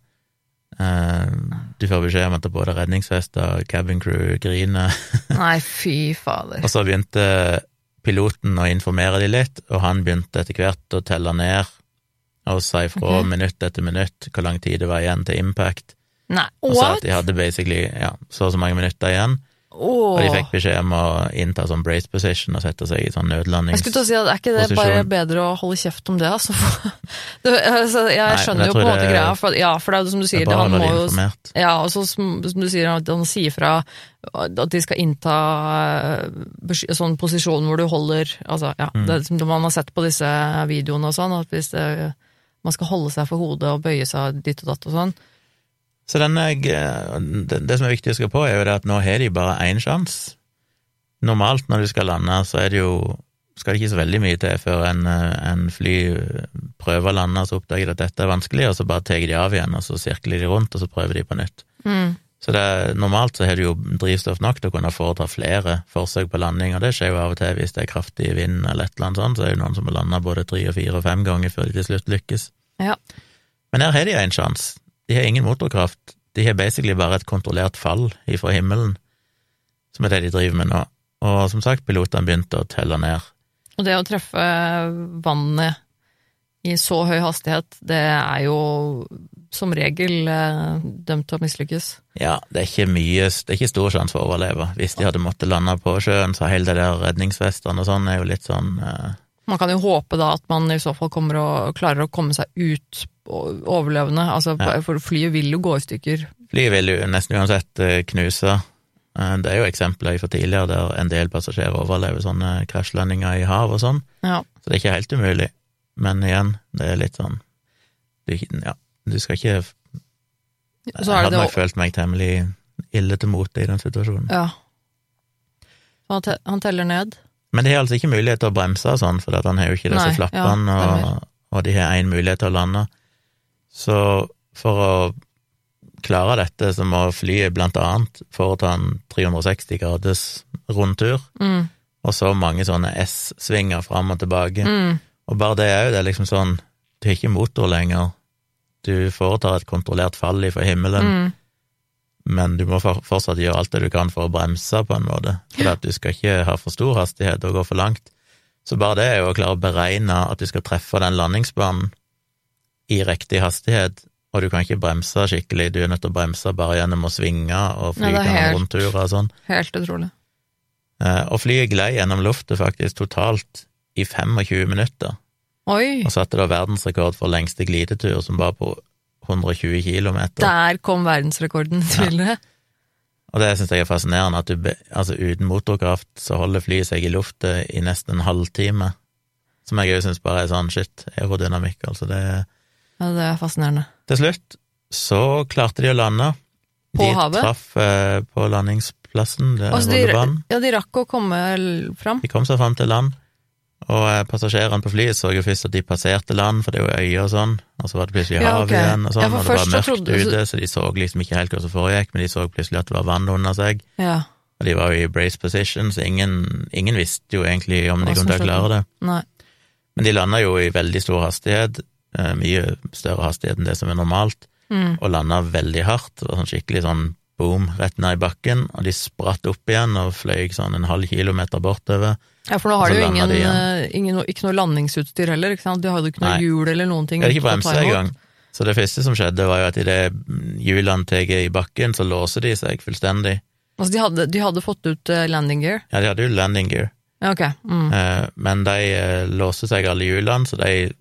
[SPEAKER 2] Eh, du får beskjed om at det er både redningsvester, cabin crew griner.
[SPEAKER 1] Nei, fy fader.
[SPEAKER 2] Og så begynte piloten å informere de litt, og han begynte etter hvert å telle ned og si ifra
[SPEAKER 1] okay.
[SPEAKER 2] minutt etter minutt hvor lang tid det var igjen til impact.
[SPEAKER 1] Nei,
[SPEAKER 2] Og sa
[SPEAKER 1] what?
[SPEAKER 2] at de hadde basically ja, så og så mange minutter igjen, og de fikk beskjed om å innta sånn brace position og sette seg i sånn
[SPEAKER 1] Jeg skulle til å si at Er ikke det bare bedre å holde kjeft om det, altså? det, altså jeg
[SPEAKER 2] Nei,
[SPEAKER 1] skjønner
[SPEAKER 2] jeg
[SPEAKER 1] jo på en måte greia, for, ja, for det er jo som du
[SPEAKER 2] Det
[SPEAKER 1] sier,
[SPEAKER 2] er
[SPEAKER 1] det,
[SPEAKER 2] bare
[SPEAKER 1] han må
[SPEAKER 2] informert.
[SPEAKER 1] Ja, og så som, som du sier, at han sier fra at de skal innta eh, sånn posisjon hvor du holder Altså, ja,
[SPEAKER 2] Mm.
[SPEAKER 1] det som man har sett på disse videoene og sånn, at hvis det, man skal holde seg for hodet og bøye seg ditt og datt og sånn.
[SPEAKER 2] Så denne, eh, det, det som er viktig å huske på, er jo det at nå har de bare én sjanse. Normalt når du skal lande, så er det jo skal det ikke så veldig mye til før en, eh, en fly prøver å lande, så oppdager de at dette er vanskelig, og så bare tar de av igjen, og så sirkler de rundt, og så prøver de på nytt.
[SPEAKER 1] Mm.
[SPEAKER 2] Så det, normalt så har du jo drivstoff nok til å kunne foreta flere forsøk på landing, og det skjer jo av og til hvis det er kraftig vind eller et eller annet sånt, så er det jo noen som må lande både tre og fire og fem ganger før de til slutt lykkes.
[SPEAKER 1] Ja.
[SPEAKER 2] Men her har de en sjanse. De har ingen motorkraft. De har basically bare et kontrollert fall ifra himmelen, som er det de driver med nå. Og som sagt, pilotene begynte å telle ned.
[SPEAKER 1] Og det å treffe vannet i så høy hastighet, det er jo som regel eh, dømt til å mislykkes.
[SPEAKER 2] Ja, det er ikke mye, det er ikke stor sjanse for å overleve. Hvis de hadde måttet lande på sjøen, så hele det der redningsvestene og sånn er jo litt sånn eh,
[SPEAKER 1] Man kan jo håpe da at man i så fall kommer og klarer å komme seg ut overlevende, altså,
[SPEAKER 2] Ja.
[SPEAKER 1] for flyet vil jo gå i stykker.
[SPEAKER 2] Flyet vil jo nesten uansett eh, knuse. Eh, Det er jo eksempler fra tidligere der en del passasjerer overlever sånne krasjlandinger i hav og sånn,
[SPEAKER 1] Ja.
[SPEAKER 2] så det er ikke helt umulig. Men igjen, det er litt sånn du, Ja, du skal ikke Jeg
[SPEAKER 1] Så
[SPEAKER 2] hadde nok følt meg temmelig ille til mote i den situasjonen.
[SPEAKER 1] Ja. Han, te han teller ned.
[SPEAKER 2] Men de har altså ikke mulighet til å bremse og sånn, for han har jo ikke disse
[SPEAKER 1] Nei, ja,
[SPEAKER 2] flappene, og, og de har én mulighet til å lande. Så for å klare dette, så må flyet blant annet foreta en 360 graders rundtur,
[SPEAKER 1] Mm.
[SPEAKER 2] og så mange sånne S-svinger fram og tilbake.
[SPEAKER 1] Mm.
[SPEAKER 2] Og bare det er jo det er liksom sånn, du har ikke motor lenger, du foretar et kontrollert fall ifra himmelen,
[SPEAKER 1] Mm.
[SPEAKER 2] Men du må fortsatt gjøre alt det du kan for å bremse, på en måte, for at du skal ikke ha for stor hastighet og gå for langt. Så bare det er jo å klare å beregne at du skal treffe den landingsbanen i riktig hastighet, og du kan ikke bremse skikkelig, du er nødt til å bremse bare gjennom å svinge og
[SPEAKER 1] Ja, er
[SPEAKER 2] flyge
[SPEAKER 1] helt-
[SPEAKER 2] rundturer og sånn.
[SPEAKER 1] Helt utrolig.
[SPEAKER 2] Eh, Og flyet glei gjennom lufta faktisk totalt i 25 minutter,
[SPEAKER 1] Oi!
[SPEAKER 2] og satte da verdensrekord for lengste glidetur, som var på 120 kilometer.
[SPEAKER 1] Der kom verdensrekorden til det.
[SPEAKER 2] Og det syns jeg er fascinerende, at du, altså uten motorkraft så holder flyet seg i lufta i nesten en halvtime. Som jeg òg syns bare er sånn shit, aerodynamikk, altså det
[SPEAKER 1] Ja, det er fascinerende.
[SPEAKER 2] Til slutt så klarte de å lande.
[SPEAKER 1] På
[SPEAKER 2] de
[SPEAKER 1] havet?
[SPEAKER 2] traff eh, på landingsplassen, det
[SPEAKER 1] Altså, de, ja, de rakk å komme fram.
[SPEAKER 2] De kom seg fram til land, og eh, passasjerene på flyet så jo først at de passerte land, for det er jo øyer og sånn, og så var det plutselig
[SPEAKER 1] Ja, okay.
[SPEAKER 2] igjen, og sånn,
[SPEAKER 1] ja,
[SPEAKER 2] og det var mørkt
[SPEAKER 1] trodde-
[SPEAKER 2] ute, så de så liksom ikke helt hva som foregikk, men de så plutselig at det var vann under seg.
[SPEAKER 1] Ja.
[SPEAKER 2] Og de var jo i brace position, så ingen, ingen visste jo egentlig om de kom til å klare det.
[SPEAKER 1] Nei.
[SPEAKER 2] Men de landa jo i veldig stor hastighet, eh, mye større hastighet enn det som er normalt,
[SPEAKER 1] Mm.
[SPEAKER 2] og landa veldig hardt. Det var sånn skikkelig sånn boom rett ned i bakken, og de spratt opp igjen og fløy sånn en halv kilometer bortover.
[SPEAKER 1] Ja, for nå har de jo ingen, eh, ingen, ikke noe landingsutstyr heller, ikke sant? De hadde jo ikke noe
[SPEAKER 2] Nei.
[SPEAKER 1] hjul eller noen ting.
[SPEAKER 2] De hadde ikke
[SPEAKER 1] bremser
[SPEAKER 2] engang. Så det første som skjedde, var jo at idet hjulene tar i bakken, så låser de seg fullstendig.
[SPEAKER 1] Altså, de hadde, de hadde fått ut eh, landing gear.
[SPEAKER 2] Ja, de hadde jo landing gear,
[SPEAKER 1] Ja, ok. Mm.
[SPEAKER 2] eh, men de låste seg alle hjulene, så de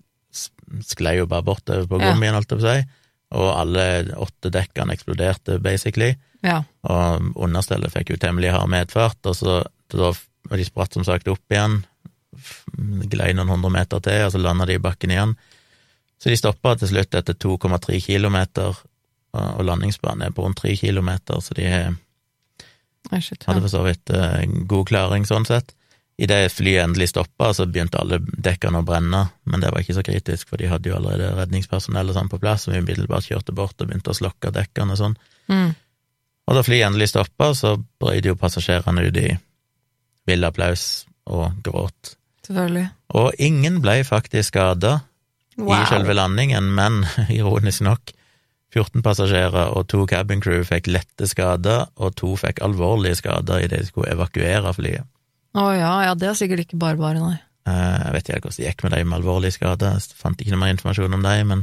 [SPEAKER 2] sklei jo bare bortover på gummien, holdt jeg på å si, og alle åtte dekkene eksploderte, basically.
[SPEAKER 1] Ja.
[SPEAKER 2] og understellet fikk jo temmelig hard medfart, og så da, og de spratt som sagt opp igjen, glei noen hundre meter til, og så landa de i bakken igjen. Så de stoppa til slutt etter 2,3 kilometer, og landingsbanen er på rundt 3 kilometer, så de hadde for så vidt eh, god klaring sånn sett. Idet flyet endelig stoppa, så begynte alle dekkene å brenne, men det var ikke så kritisk, for de hadde jo allerede redningspersonell og sånn på plass, som umiddelbart kjørte bort og begynte å slokke dekkene og sånn.
[SPEAKER 1] Mm.
[SPEAKER 2] Og da flyet endelig stoppa, så brøyde jo passasjerene ut i vill applaus og gråt.
[SPEAKER 1] Selvfølgelig.
[SPEAKER 2] Og ingen ble faktisk skada
[SPEAKER 1] Wow.
[SPEAKER 2] i selve landingen, men ironisk nok, 14 passasjerer og to cabin crew fikk lette skader, og to fikk alvorlige skader idet de skulle evakuere flyet.
[SPEAKER 1] Å ja, ja, det er sikkert ikke bare bare, nei.
[SPEAKER 2] Eh, Jeg vet ikke hvordan det gikk med de med alvorlige skader, jeg fant ikke noe mer informasjon om dem, men,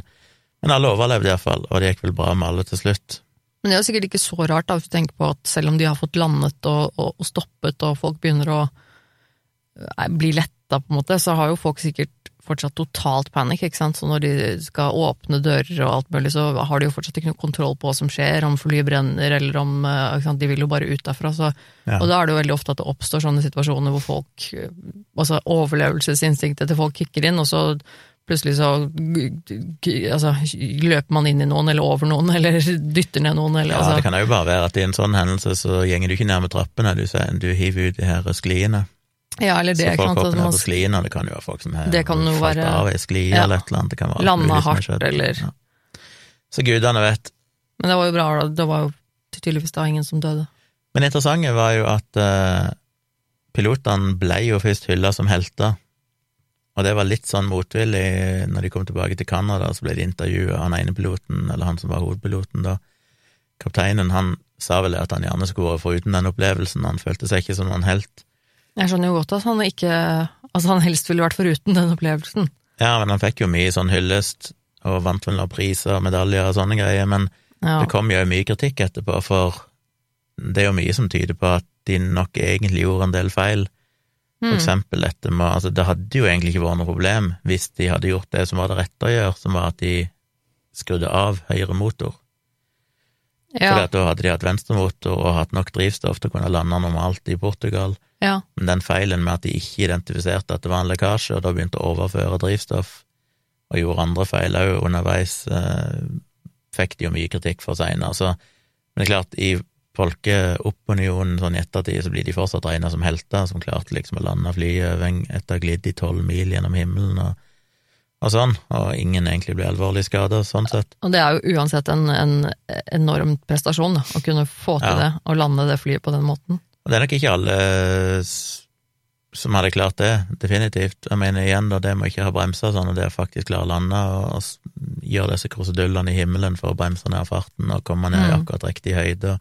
[SPEAKER 2] men alle overlevde iallfall, og det gikk vel bra med alle til slutt.
[SPEAKER 1] Men det er jo sikkert ikke så rart, da, hvis du tenker på at selv om de har fått landet og, og, og stoppet, og folk begynner å eh, bli letta, på en måte, så har jo folk sikkert fortsatt totalt panikk, ikke sant. Så når de skal åpne dører og alt mulig, så har de jo fortsatt ikke noe kontroll på hva som skjer, om flyet brenner, eller om eh? De vil jo bare ut derfra, så
[SPEAKER 2] Ja.
[SPEAKER 1] Og da er det jo veldig ofte at det oppstår sånne situasjoner hvor folk eh, Altså overlevelsesinstinktet til folk kicker inn, og så plutselig så altså, løper man inn i noen, eller over noen, eller dytter ned noen, eller
[SPEAKER 2] Ja,
[SPEAKER 1] altså
[SPEAKER 2] det kan jo bare være at i en sånn hendelse så gjenger du ikke nærme trappene, du, du hiver ut de her skliene.
[SPEAKER 1] Ja, eller det,
[SPEAKER 2] så folk hopper
[SPEAKER 1] At
[SPEAKER 2] ned på skliene, og det kan jo være folk som har falt
[SPEAKER 1] være-
[SPEAKER 2] av ei skli
[SPEAKER 1] ja.
[SPEAKER 2] eller et eller annet. Det kan være
[SPEAKER 1] Landa hardt, eller-
[SPEAKER 2] Ja. Så gudene vet.
[SPEAKER 1] Men det var jo bra, da. Det var jo tydeligvis da ingen som døde.
[SPEAKER 2] Men det interessante var jo at uh, pilotene ble jo først hylla som helter, og det var litt sånn motvillig når de kom tilbake til Canada, så ble de intervjua, han ene piloten, eller han som var hovedpiloten da, kapteinen, han sa vel at han gjerne skulle vært foruten den opplevelsen, han følte seg ikke som noen helt.
[SPEAKER 1] Jeg skjønner jo godt at han ikke Altså, han helst ville vært foruten den opplevelsen.
[SPEAKER 2] Ja, men han fikk jo mye sånn hyllest, og vant vel noen priser og medaljer og sånne greier, men
[SPEAKER 1] Ja.
[SPEAKER 2] det kom jo mye kritikk etterpå, for det er jo mye som tyder på at de nok egentlig gjorde en del feil. For
[SPEAKER 1] Mm.
[SPEAKER 2] eksempel dette med Altså, det hadde jo egentlig ikke vært noe problem hvis de hadde gjort det som var det rette å gjøre, som var at de skrudde av høyre motor.
[SPEAKER 1] Ja.
[SPEAKER 2] For da hadde de hatt venstremotor og hatt nok drivstoff til å kunne lande normalt i Portugal.
[SPEAKER 1] ja.
[SPEAKER 2] Men den feilen med at de ikke identifiserte at det var en lekkasje, og da begynte å overføre drivstoff, og gjorde andre feil òg underveis, eh, fikk de jo mye kritikk for seinere. Men det er klart, i folkeopinionen sånn i ettertid, så blir de fortsatt regna som helter, som klarte liksom å lande flyet etter å ha glidd i tolv mil gjennom himmelen og, og sånn, og ingen egentlig ble alvorlig skada sånn sett.
[SPEAKER 1] Og det er jo uansett en, en enorm prestasjon, da, å kunne få til
[SPEAKER 2] Ja.
[SPEAKER 1] det, og lande det flyet på den måten.
[SPEAKER 2] Og det er nok ikke alle som hadde klart det, definitivt. Jeg mener igjen, da, det må ikke ha bremsa sånn, og det å faktisk klare å lande og, og gjøre disse krusedullene i himmelen for å bremse ned farten og komme ned i
[SPEAKER 1] Mm.
[SPEAKER 2] akkurat riktig høyde. og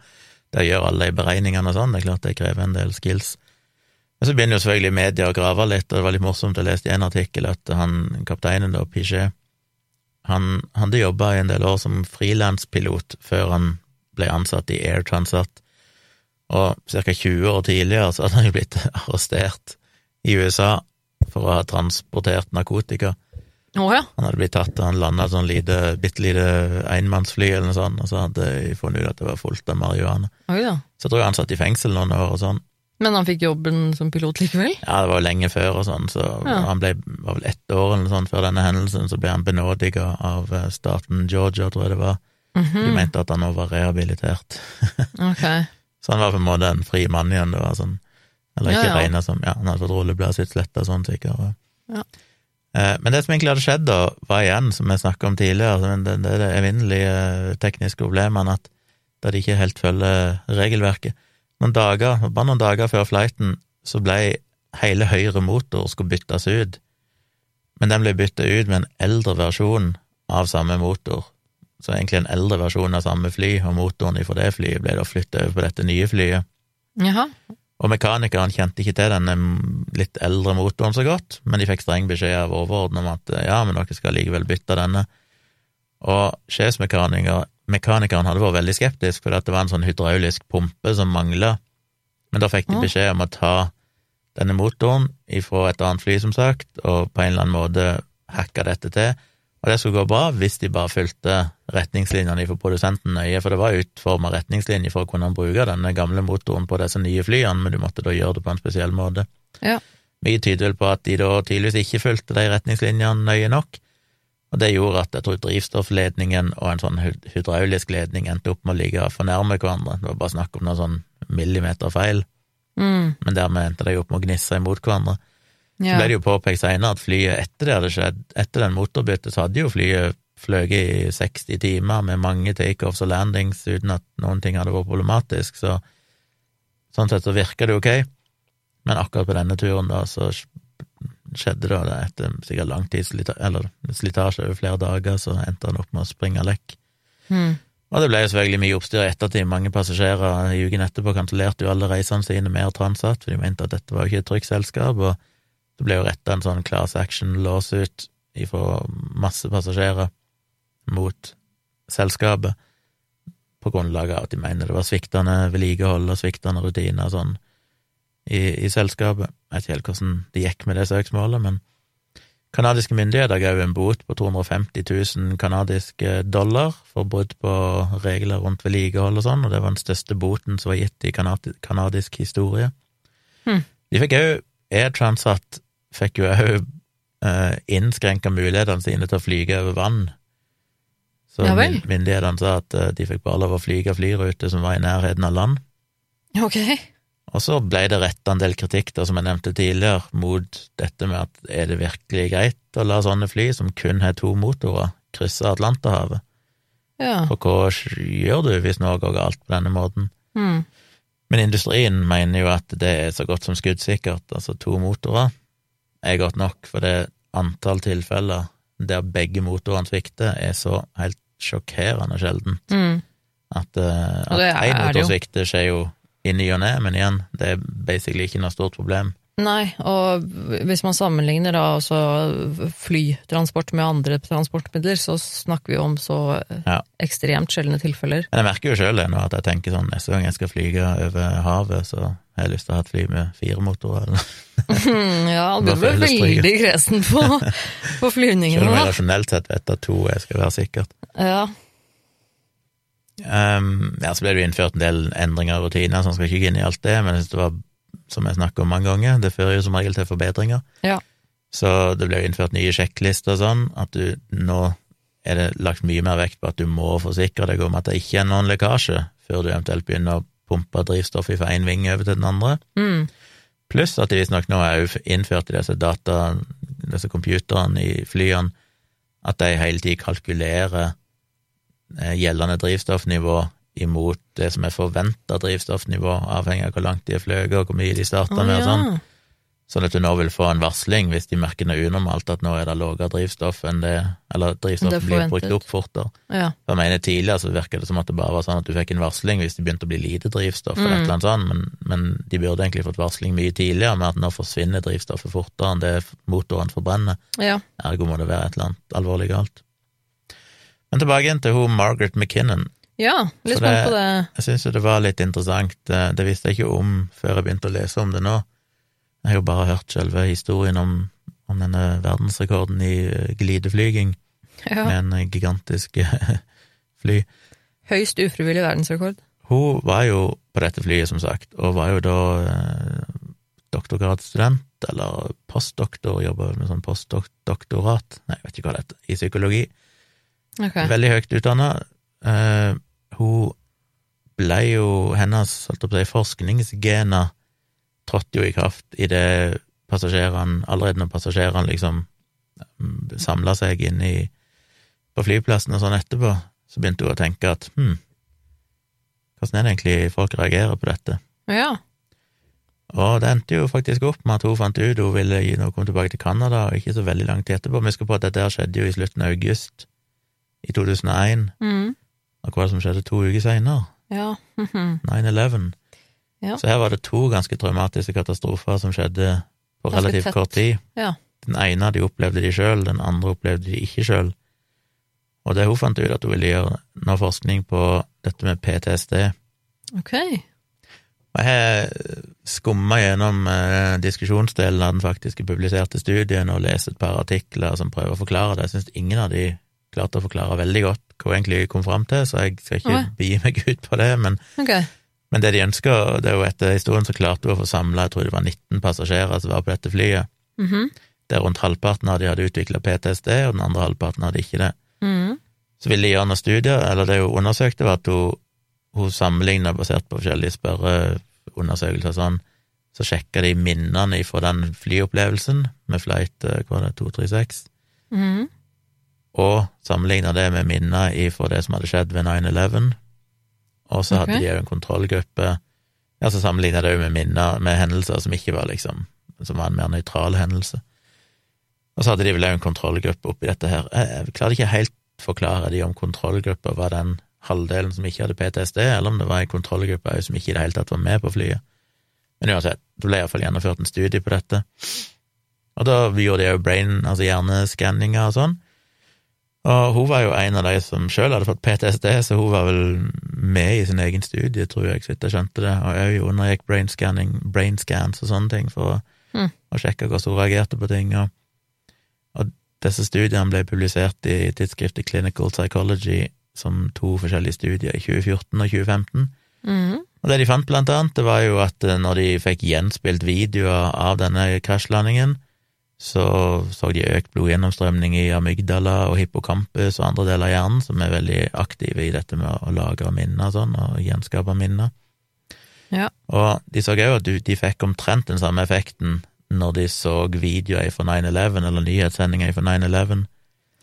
[SPEAKER 2] Det å gjøre alle de beregningene og sånn, det er klart det krever en del skills. Men så begynner jo selvfølgelig media å grave litt, og det var litt morsomt, jeg leste i en artikkel at han kapteinen, da, han han hadde jobba i en del år som frilanspilot før han ble ansatt i Air Transat. Og ca. 20 år tidligere så hadde han jo blitt arrestert i USA for å ha transportert narkotika.
[SPEAKER 1] Å ja.
[SPEAKER 2] Han hadde blitt tatt, og han landa et sånn lite, bitte lite enmannsfly eller noe sånt, og så hadde de funnet ut at det var fullt av marihuana.
[SPEAKER 1] Oh, ja.
[SPEAKER 2] Så jeg tror han satt i fengsel noen år og sånn.
[SPEAKER 1] Men han fikk jobben som pilot likevel?
[SPEAKER 2] Ja, det var jo lenge før og sånn, så
[SPEAKER 1] Ja.
[SPEAKER 2] han ble, var vel ett år eller noe sånt før denne hendelsen, så ble han benådiga av eh, staten Georgia, tror jeg det var. De
[SPEAKER 1] Mhm.
[SPEAKER 2] mente at han nå var rehabilitert.
[SPEAKER 1] okay.
[SPEAKER 2] Så han var på en måte en fri mann igjen, det var sånn. Eller ikke
[SPEAKER 1] Ja, ja.
[SPEAKER 2] regna som Ja, han hadde fått rullebladet sitt sletta sånn, sikkert.
[SPEAKER 1] Ja.
[SPEAKER 2] Eh, Men det som egentlig hadde skjedd da, var igjen, som jeg snakka om tidligere, altså, det, det det evinnelige tekniske problemene at da de ikke helt følger regelverket. Noen dager, bare noen dager før flighten, så ble hele høyre motor skulle byttes ut, men den ble bytta ut med en eldre versjon av samme motor. Så egentlig en eldre versjon av samme fly, og motoren fra det flyet ble da flytta over på dette nye flyet.
[SPEAKER 1] Jaha.
[SPEAKER 2] Og mekanikeren kjente ikke til denne litt eldre motoren så godt, men de fikk streng beskjed av overordnet om at ja, men dere skal likevel bytte denne. Og sjefsmekanikeren hadde vært veldig skeptisk, at det var en sånn hydraulisk pumpe som mangla, men da fikk de beskjed om å ta denne motoren ifra et annet fly, som sagt, og på en eller annen måte hacka dette til. Og det skulle gå bra hvis de bare fulgte retningslinjene fra produsenten nøye, for det var utforma retningslinjer for å kunne bruke denne gamle motoren på disse nye flyene, men du måtte da gjøre det på en spesiell måte.
[SPEAKER 1] Ja.
[SPEAKER 2] Mye tyder vel på at de da tydeligvis ikke fulgte de retningslinjene nøye nok, og det gjorde at jeg tror drivstoffledningen og en sånn hydraulisk ledning endte opp med å ligge for nærme hverandre. Det var bare snakk om noen sånn millimeterfeil,
[SPEAKER 1] Mm.
[SPEAKER 2] men dermed endte de opp med å gnisse imot hverandre. Så ble det jo påpekt senere at flyet etter det hadde skjedd, etter den motorbyttet, så hadde jo flyet fløyet i 60 timer med mange takeoffs og landings uten at noen ting hadde vært problematisk, så sånn sett så virka det ok, men akkurat på denne turen da, så skjedde det, det etter sikkert lang tid, eller slitasje over flere dager, så endte han opp med å springe lekk.
[SPEAKER 1] Mm.
[SPEAKER 2] Og det ble jo selvfølgelig mye oppstyr i ettertid. Mange passasjerer i uken etterpå kansellerte jo alle reisene sine med Transat, for de mente at dette var jo ikke et trygt selskap, og det ble jo retta en sånn class action lawsuit ifra masse passasjerer mot selskapet på grunnlag av at de mener det var sviktende vedlikehold og sviktende rutiner og sånn i, i, selskapet. Jeg vet ikke helt hvordan det gikk med det søksmålet, men canadiske myndigheter ga en bot på 250 000 canadiske dollar for brudd på regler rundt vedlikehold og sånn, og det var den største boten som var gitt i canadisk historie.
[SPEAKER 1] Hmm.
[SPEAKER 2] De fikk òg Air Transat fikk jo òg uh, innskrenka mulighetene sine til å flyge over vann. Så
[SPEAKER 1] ja
[SPEAKER 2] myndighetene sa at uh, de fikk bare lov å flyge flyruter som var i nærheten av land.
[SPEAKER 1] Ok.
[SPEAKER 2] Og så ble det retta en del kritikk, da, som jeg nevnte tidligere, mot dette med at er det virkelig greit å la sånne fly, som kun har to motorer, krysse Atlanterhavet?
[SPEAKER 1] Ja.
[SPEAKER 2] For hva gjør du hvis noe går galt på denne måten?
[SPEAKER 1] Mm.
[SPEAKER 2] Men industrien mener jo at det er så godt som skuddsikkert, altså to motorer er godt nok, for det antall tilfeller der begge motorene svikter, er så helt sjokkerende sjeldent.
[SPEAKER 1] Mm.
[SPEAKER 2] At, uh, at én motor svikter, skjer jo i ny og ne, men igjen, det er basically ikke noe stort problem.
[SPEAKER 1] Nei, og hvis man sammenligner da flytransport med andre transportmidler, så snakker vi om så
[SPEAKER 2] ja.
[SPEAKER 1] ekstremt sjeldne tilfeller.
[SPEAKER 2] Men jeg merker jo sjøl nå at jeg tenker sånn neste gang jeg skal flyge over havet, så har jeg lyst til å ha et fly med fire motorer, eller
[SPEAKER 1] ja, du ble veldig kresen på, på flyvningene.
[SPEAKER 2] Selv om jeg rasjonelt sett vet at to jeg skal være sikkert.
[SPEAKER 1] Ja.
[SPEAKER 2] Um, ja, så ble det innført en del endringer og rutiner, så jeg skal ikke gå inn i alt det, men jeg synes det var som jeg snakker om mange ganger, det fører jo som regel til forbedringer.
[SPEAKER 1] Ja.
[SPEAKER 2] Så det ble jo innført nye sjekklister og sånn, at du nå er det lagt mye mer vekt på at du må forsikre deg om at det ikke er noen lekkasje, før du eventuelt begynner å pumpe drivstoff fra én vinge over til den andre.
[SPEAKER 1] Mm.
[SPEAKER 2] Pluss at de visstnok nå er innført i disse data, disse computerne i flyene, at de hele tiden kalkulerer eh, gjeldende drivstoffnivå imot det som er forventa drivstoffnivå, avhengig av hvor langt de har fløyet og hvor mye de starta med og sånn. Sånn at du nå vil få en varsling hvis de merker noe unormalt, at nå er det lavere drivstoff enn det Eller drivstoff blir brukt opp fortere.
[SPEAKER 1] Ja.
[SPEAKER 2] For jeg mener Tidligere så virka det som at det bare var sånn at du fikk en varsling hvis det begynte å bli lite drivstoff, eller et eller annet sånt, men, men, de burde egentlig fått varsling mye tidligere med at nå forsvinner drivstoffet fortere enn det motoren forbrenner.
[SPEAKER 1] Ja.
[SPEAKER 2] Ergo må det være et eller annet alvorlig galt. Men tilbake igjen til hun Margaret McKinnon.
[SPEAKER 1] Ja, litt spent på det.
[SPEAKER 2] Jeg syns jo det var litt interessant. Det visste jeg ikke om før jeg begynte å lese om det nå. Jeg har jo bare hørt selve historien om, om denne verdensrekorden i eh, glideflyging
[SPEAKER 1] ja.
[SPEAKER 2] med en eh, gigantisk fly.
[SPEAKER 1] Høyst ufrivillig verdensrekord.
[SPEAKER 2] Hun var jo på dette flyet, som sagt, og var jo da eh, doktorgradsstudent, eller postdoktor, jobba med sånn postdoktorat, nei, jeg vet ikke hva det heter, i psykologi.
[SPEAKER 1] Okay.
[SPEAKER 2] Veldig høyt utdanna. Eh, hun ble jo Hennes holdt på å si, forskningsgener trådte jo i kraft idet passasjerene Allerede når passasjerene liksom mm, samla seg inn i, på flyplassen og sånn etterpå, så begynte hun å tenke at hm, hvordan er det egentlig folk reagerer på dette?
[SPEAKER 1] Ja.
[SPEAKER 2] Og det endte jo faktisk opp med at hun fant ut hun ville noe komme tilbake til Canada, og ikke så veldig lang tid etterpå. Vi skal på at dette skjedde jo i slutten av august i 2001.
[SPEAKER 1] Mm.
[SPEAKER 2] Og hva er det som skjedde to uker seinere?
[SPEAKER 1] Ja.
[SPEAKER 2] 9-11.
[SPEAKER 1] Ja.
[SPEAKER 2] Så her var det to ganske traumatiske katastrofer som skjedde på
[SPEAKER 1] Ganske
[SPEAKER 2] relativt
[SPEAKER 1] tett.
[SPEAKER 2] kort tid.
[SPEAKER 1] Ja.
[SPEAKER 2] Den ene de opplevde de sjøl, den andre opplevde de ikke sjøl. Og det hun fant ut at hun ville gjøre noe forskning på dette med PTSD.
[SPEAKER 1] Ok.
[SPEAKER 2] Og jeg skumma gjennom eh, diskusjonsdelen av den faktiske publiserte studien og lest et par artikler som prøver å forklare det. Jeg syns ingen av de klarte å forklare veldig godt hva hun egentlig kom fram til, så jeg skal ikke
[SPEAKER 1] okay.
[SPEAKER 2] begi meg ut på det, men
[SPEAKER 1] okay.
[SPEAKER 2] Men det de ønsker, det er jo etter historien så klarte hun å få samla, jeg tror det var 19 passasjerer som var på dette flyet,
[SPEAKER 1] Mhm.
[SPEAKER 2] der rundt halvparten av de hadde utvikla PTSD, og den andre halvparten hadde ikke det.
[SPEAKER 1] Mm.
[SPEAKER 2] Så ville de gjøre noen studier, eller det hun undersøkte, var at hun, hun sammenligna basert på forskjellige spørreundersøkelser sånn, så sjekka de minnene fra den flyopplevelsen med flight eh, hva var det, 236,
[SPEAKER 1] Mhm.
[SPEAKER 2] Og sammenligna det med minner ifra det som hadde skjedd ved 9-11. Og så hadde
[SPEAKER 1] okay.
[SPEAKER 2] de òg en kontrollgruppe Ja, så sammenligna det òg med minner med hendelser som ikke var liksom Som var en mer nøytral hendelse. Og så hadde de vel òg en kontrollgruppe oppi dette her. Jeg, jeg klarte ikke helt forklare de om kontrollgruppa var den halvdelen som ikke hadde PTSD, eller om det var en kontrollgruppe som ikke i det hele tatt var med på flyet. Men uansett, det ble iallfall gjennomført en studie på dette. Og da gjorde de òg brain, altså hjerneskanninger og sånn. Og hun var jo en av de som sjøl hadde fått PTSD, så hun var vel med i sin egen studie, tror jeg, så vidt jeg skjønte det, og òg undergikk brain scanning, brain scans og sånne ting for
[SPEAKER 1] Mm.
[SPEAKER 2] å sjekke hvordan hun reagerte på ting. Og, og disse studiene ble publisert i tidsskriftet Clinical Psychology som to forskjellige studier i 2014 og 2015.
[SPEAKER 1] Mm.
[SPEAKER 2] Og det de fant, blant annet, det var jo at eh, når de fikk gjenspilt videoer av denne krasjlandingen, så så de økt blodgjennomstrømning i amygdala og hippocampus og andre deler av hjernen, som er veldig aktive i dette med å lagre minner og sånn, og gjenskape minner.
[SPEAKER 1] Ja.
[SPEAKER 2] Og de så òg at de fikk omtrent den samme effekten når de så videoer fra 9-11, eller nyhetssendinger fra 9-11.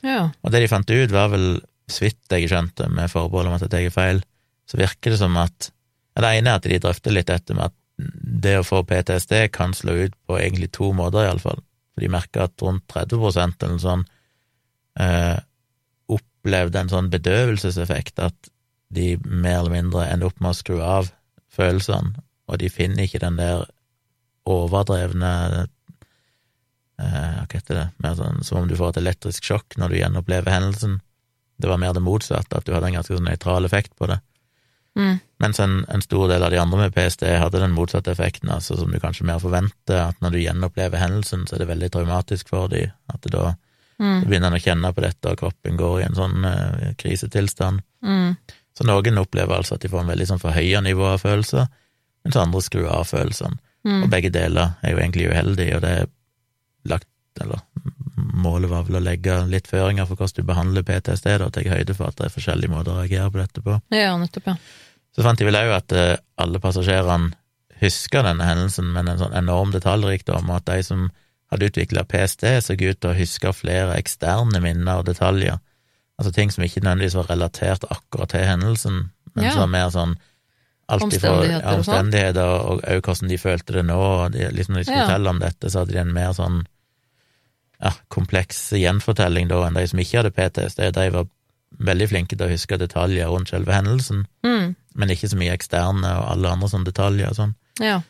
[SPEAKER 1] ja.
[SPEAKER 2] Og det de fant ut, var vel, så vidt jeg skjønte, med forbehold om at jeg tar feil, så virker det som at Det ene er at de drøfter litt dette med at det å få PTSD kan slå ut på egentlig to måter, iallfall. De merker at rundt 30% eller sånn eh, opplevde en sånn bedøvelseseffekt, at de mer eller mindre ender opp med å skru av følelsene, og de finner ikke den der overdrevne eh, Hva heter det? Mer sånn som om du får et elektrisk sjokk når du gjenopplever hendelsen. Det var mer det motsatte, at du hadde en ganske sånn nøytral effekt på det.
[SPEAKER 1] Mm.
[SPEAKER 2] Mens en, en stor del av de andre med PST hadde den motsatte effekten, altså som du kanskje mer forventer, at når du gjenopplever hendelsen, så er det veldig traumatisk for dem, at da
[SPEAKER 1] Mm.
[SPEAKER 2] begynner en å kjenne på dette, og kroppen går i en sånn uh, krisetilstand.
[SPEAKER 1] Mm.
[SPEAKER 2] Så noen opplever altså at de får en veldig sånn forhøya nivå av følelser, mens andre skrur av følelsene.
[SPEAKER 1] Mm.
[SPEAKER 2] Og begge deler er jo egentlig uheldig, og det er lagt, eller målet var vel å legge litt føringer for hvordan du behandler PTSD, da, og ta høyde for at det er forskjellige måter å reagere på dette på.
[SPEAKER 1] Ja, nettopp, ja.
[SPEAKER 2] Så fant de vel òg at eh, alle passasjerene huska denne hendelsen med en sånn enorm detaljrikdom, og at de som hadde utvikla PST, så ut til å huske flere eksterne minner og detaljer, altså ting som ikke nødvendigvis var relatert akkurat til hendelsen, men
[SPEAKER 1] Ja.
[SPEAKER 2] som var mer sånn alt
[SPEAKER 1] Omstendigheter
[SPEAKER 2] ja,
[SPEAKER 1] sånn.
[SPEAKER 2] omstendigheter, og òg hvordan de følte det nå, og de, liksom når de skulle
[SPEAKER 1] Ja.
[SPEAKER 2] fortelle om dette, så hadde de en mer sånn ja, kompleks gjenfortelling da enn de som ikke hadde PTSD. De var veldig flinke til å huske detaljer rundt selve hendelsen,
[SPEAKER 1] Mm.
[SPEAKER 2] men ikke så mye eksterne og alle andre sånne detaljer og sånn.
[SPEAKER 1] Ja.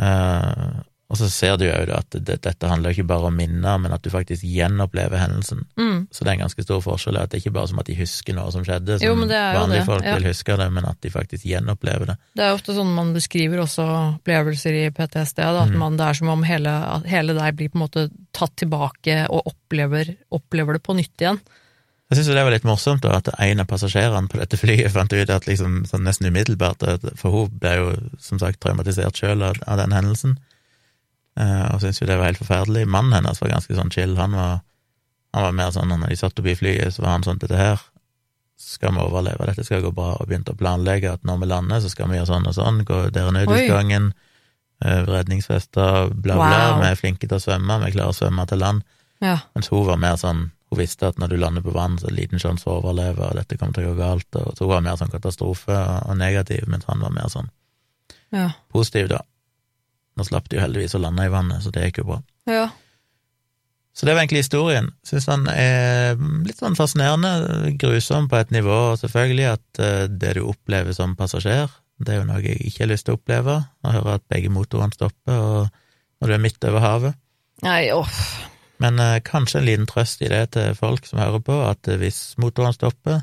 [SPEAKER 2] Uh, og så ser du jo at det, dette handler ikke bare om minner, men at du faktisk gjenopplever hendelsen.
[SPEAKER 1] Mm.
[SPEAKER 2] Så det er en ganske stor forskjell, at det ikke bare er som at de husker noe som skjedde, som
[SPEAKER 1] er jo
[SPEAKER 2] vanlige
[SPEAKER 1] det,
[SPEAKER 2] folk
[SPEAKER 1] ja.
[SPEAKER 2] vil huske det, men at de faktisk gjenopplever det.
[SPEAKER 1] Det er ofte sånn man beskriver også opplevelser i PTSD, da, at
[SPEAKER 2] Mm.
[SPEAKER 1] man, det er som om hele, hele deg blir på en måte tatt tilbake og opplever, opplever det på nytt igjen.
[SPEAKER 2] Jeg syns det var litt morsomt da, at en av passasjerene på dette flyet fant ut at liksom sånn nesten umiddelbart For hun ble jo som sagt traumatisert sjøl av, av den hendelsen, eh, og syntes jo det var helt forferdelig. Mannen hennes var ganske sånn chill. Han var, han var mer sånn når de satt oppi flyet, så var han sånn dette her skal vi overleve, dette skal gå bra, og begynte å planlegge at når vi lander, så skal vi gjøre sånn og sånn, gå der er nødutgangen, eh, redningsvester, bla, bla,
[SPEAKER 1] Wow.
[SPEAKER 2] vi er flinke til å svømme, vi klarer å svømme til land.
[SPEAKER 1] Ja.
[SPEAKER 2] Mens hun var mer sånn Hun visste at når du lander på vann, så er det liten sjanse for å overleve, og dette kommer til å gå galt. Og, så hun var mer sånn katastrofe og, negativ, mens han var mer sånn
[SPEAKER 1] Ja.
[SPEAKER 2] positiv, da. Nå slapp de jo heldigvis å lande i vannet, så det gikk jo bra.
[SPEAKER 1] ja.
[SPEAKER 2] Så det var egentlig historien. Syns han er litt sånn fascinerende, grusom på et nivå, selvfølgelig, at eh, det du opplever som passasjer, det er jo noe jeg ikke har lyst til å oppleve. Å høre at begge motorene stopper, og når du er midt over havet.
[SPEAKER 1] Nei, åh.
[SPEAKER 2] Men eh, kanskje en liten trøst i det til folk som hører på, at eh, hvis motoren stopper,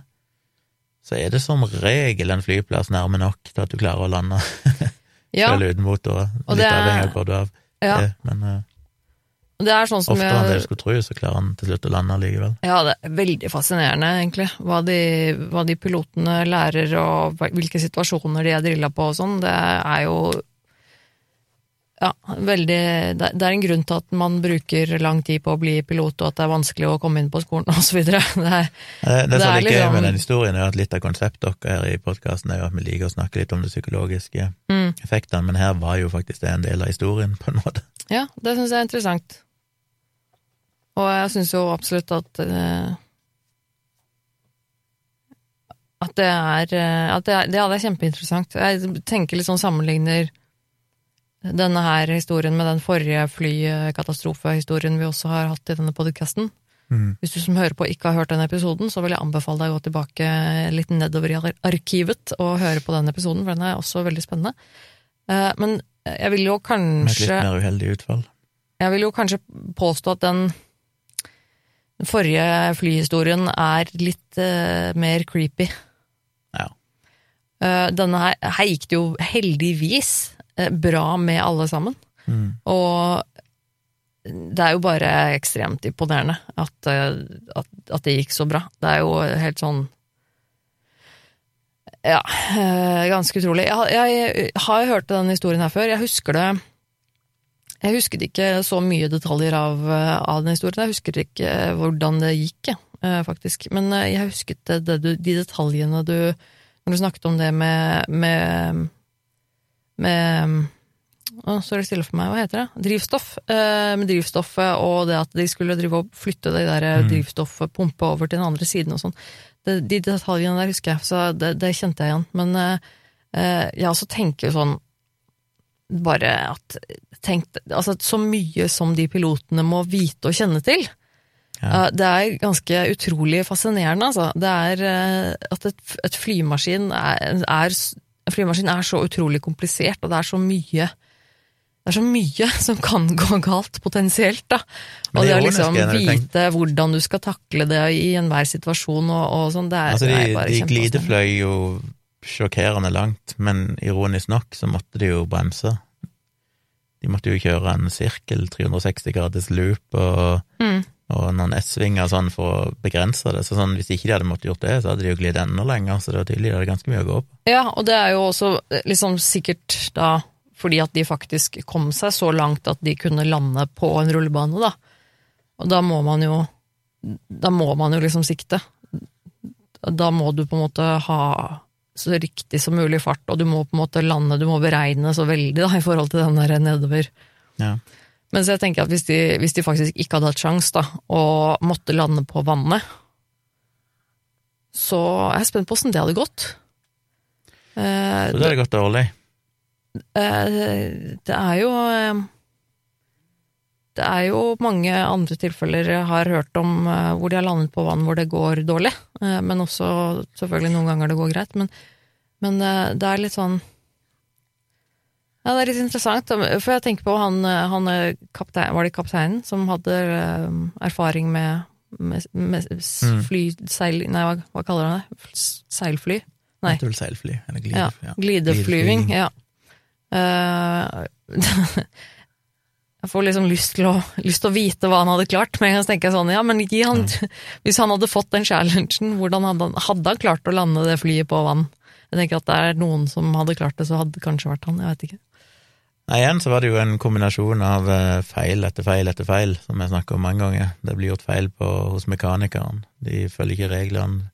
[SPEAKER 2] så er det som regel en flyplass nærme nok til at du klarer å lande,
[SPEAKER 1] Ja,
[SPEAKER 2] selv uten
[SPEAKER 1] motor.
[SPEAKER 2] Litt
[SPEAKER 1] det
[SPEAKER 2] avhengig av hvor du er.
[SPEAKER 1] ja.
[SPEAKER 2] Det, Men eh,
[SPEAKER 1] det er sånn som
[SPEAKER 2] oftere enn du skulle tro, så klarer han til slutt å lande likevel.
[SPEAKER 1] Ja, det er veldig fascinerende, egentlig. Hva de, hva de pilotene lærer, og hvilke situasjoner de er drilla på og sånn. Det er jo Ja, veldig det det er en grunn til at man bruker lang tid på å bli pilot, og at det er vanskelig å komme inn på skolen, videre. Det er,
[SPEAKER 2] Eh, Det,
[SPEAKER 1] Det
[SPEAKER 2] som
[SPEAKER 1] er liksom-
[SPEAKER 2] med den historien, er at litt av konseptet dere her i podkasten er jo at vi liker å snakke litt om de psykologiske
[SPEAKER 1] mm,
[SPEAKER 2] effektene, men her var jo faktisk det en del av historien, på en måte.
[SPEAKER 1] ja, det syns jeg er interessant. Og jeg syns jo absolutt at eh, at det er, eh, at det er, ja, det er kjempeinteressant. Jeg tenker litt sånn sammenligner denne her historien med den forrige flykatastrofehistorien vi også har hatt i denne podkasten.
[SPEAKER 2] Mm.
[SPEAKER 1] Hvis du som hører på ikke har hørt den episoden, så vil jeg anbefale deg å gå tilbake litt nedover i arkivet og høre på den episoden, for den er også veldig spennende. Eh, Men jeg vil jo kanskje
[SPEAKER 2] Med et litt mer uheldig utfall.
[SPEAKER 1] Jeg vil jo kanskje påstå at den den forrige flyhistorien er litt eh, mer creepy.
[SPEAKER 2] Ja.
[SPEAKER 1] Eh, denne her, her gikk det jo heldigvis bra med alle sammen.
[SPEAKER 2] Mm.
[SPEAKER 1] Og det er jo bare ekstremt imponerende at, eh, at, at det gikk så bra. Det er jo helt sånn Ja, eh, ganske utrolig. Jeg, har- jeg har hørt den historien her før. Jeg husker det Jeg husket ikke så mye detaljer av, eh, av den historien. Jeg husker ikke eh, hvordan det gikk, eh, faktisk. Men eh, jeg husket det, det, de detaljene du Når du snakket om det med med, med å, så er det stille for meg. Hva heter det? Drivstoff. Eh, med drivstoffet og det at de skulle drive og flytte det der
[SPEAKER 2] Mm.
[SPEAKER 1] drivstoffet, pumpe over til den andre siden og sånn. Det, de detaljene der husker jeg, så det, det kjente jeg igjen. Men eh, eh, jeg også tenker sånn bare at tenk, altså Så mye som de pilotene må vite og kjenne til.
[SPEAKER 2] Ja.
[SPEAKER 1] Eh, Det er ganske utrolig fascinerende, altså. Det er eh, at et, et flymaskin er, er flymaskin er så utrolig komplisert, og det er så mye det er så mye som kan gå galt, potensielt, da. Og
[SPEAKER 2] det
[SPEAKER 1] det å liksom vite hvordan du skal takle det i enhver situasjon og, og sånn, det er,
[SPEAKER 2] Altså,
[SPEAKER 1] det
[SPEAKER 2] de,
[SPEAKER 1] er bare
[SPEAKER 2] de glidefløy jo sjokkerende langt, men ironisk nok så måtte de jo bremse. De måtte jo kjøre en sirkel, 360 graders loop og,
[SPEAKER 1] Mm.
[SPEAKER 2] Og noen S-svinger sånn for å begrense det. Så sånn, hvis ikke de hadde måttet gjort det, så hadde de jo glidd enda lenger, så det var tydelig de hadde ganske mye å gå på.
[SPEAKER 1] Ja, og det er jo også eh, liksom sikkert da fordi at de faktisk kom seg så langt at de kunne lande på en rullebane, da. Og da må man jo Da må man jo liksom sikte. Da må du på en måte ha så riktig som mulig fart, og du må på en måte lande, du må beregne så veldig da, i forhold til den der nedover.
[SPEAKER 2] Ja.
[SPEAKER 1] Men så jeg tenker at hvis de, hvis de faktisk ikke hadde hatt sjans da, og måtte lande på vannet, så er jeg spent på åssen det hadde gått. Eh,
[SPEAKER 2] Så det hadde gått dårlig.
[SPEAKER 1] Eh, det er jo eh, Det er jo mange andre tilfeller jeg har hørt om eh, hvor de har landet på vann hvor det går dårlig, eh, men også selvfølgelig noen ganger det går greit. Men, men det er litt sånn Ja, det er litt interessant, for jeg tenker på han, eh, han eh, kaptein, Var det kapteinen som hadde eh, erfaring med, med, med
[SPEAKER 2] Mm.
[SPEAKER 1] flyseil... Nei, hva, hva kaller han det? Seilfly? Nei.
[SPEAKER 2] Er seilfly, eller
[SPEAKER 1] Ja,
[SPEAKER 2] glidefly. Ja.
[SPEAKER 1] glideflyving, ja. Jeg får liksom lyst til, å, lyst til å vite hva han hadde klart, men jeg tenker sånn, ja, men han, hvis han hadde fått den challengen, hvordan hadde han, hadde han klart å lande det flyet på vann? Jeg tenker at det er noen som hadde klart det, så hadde det kanskje vært han, jeg vet ikke.
[SPEAKER 2] Nei, igjen så var det jo en kombinasjon av eh, feil etter feil etter feil, som jeg snakker om mange ganger. Det blir gjort feil på, hos mekanikeren. De følger ikke reglene.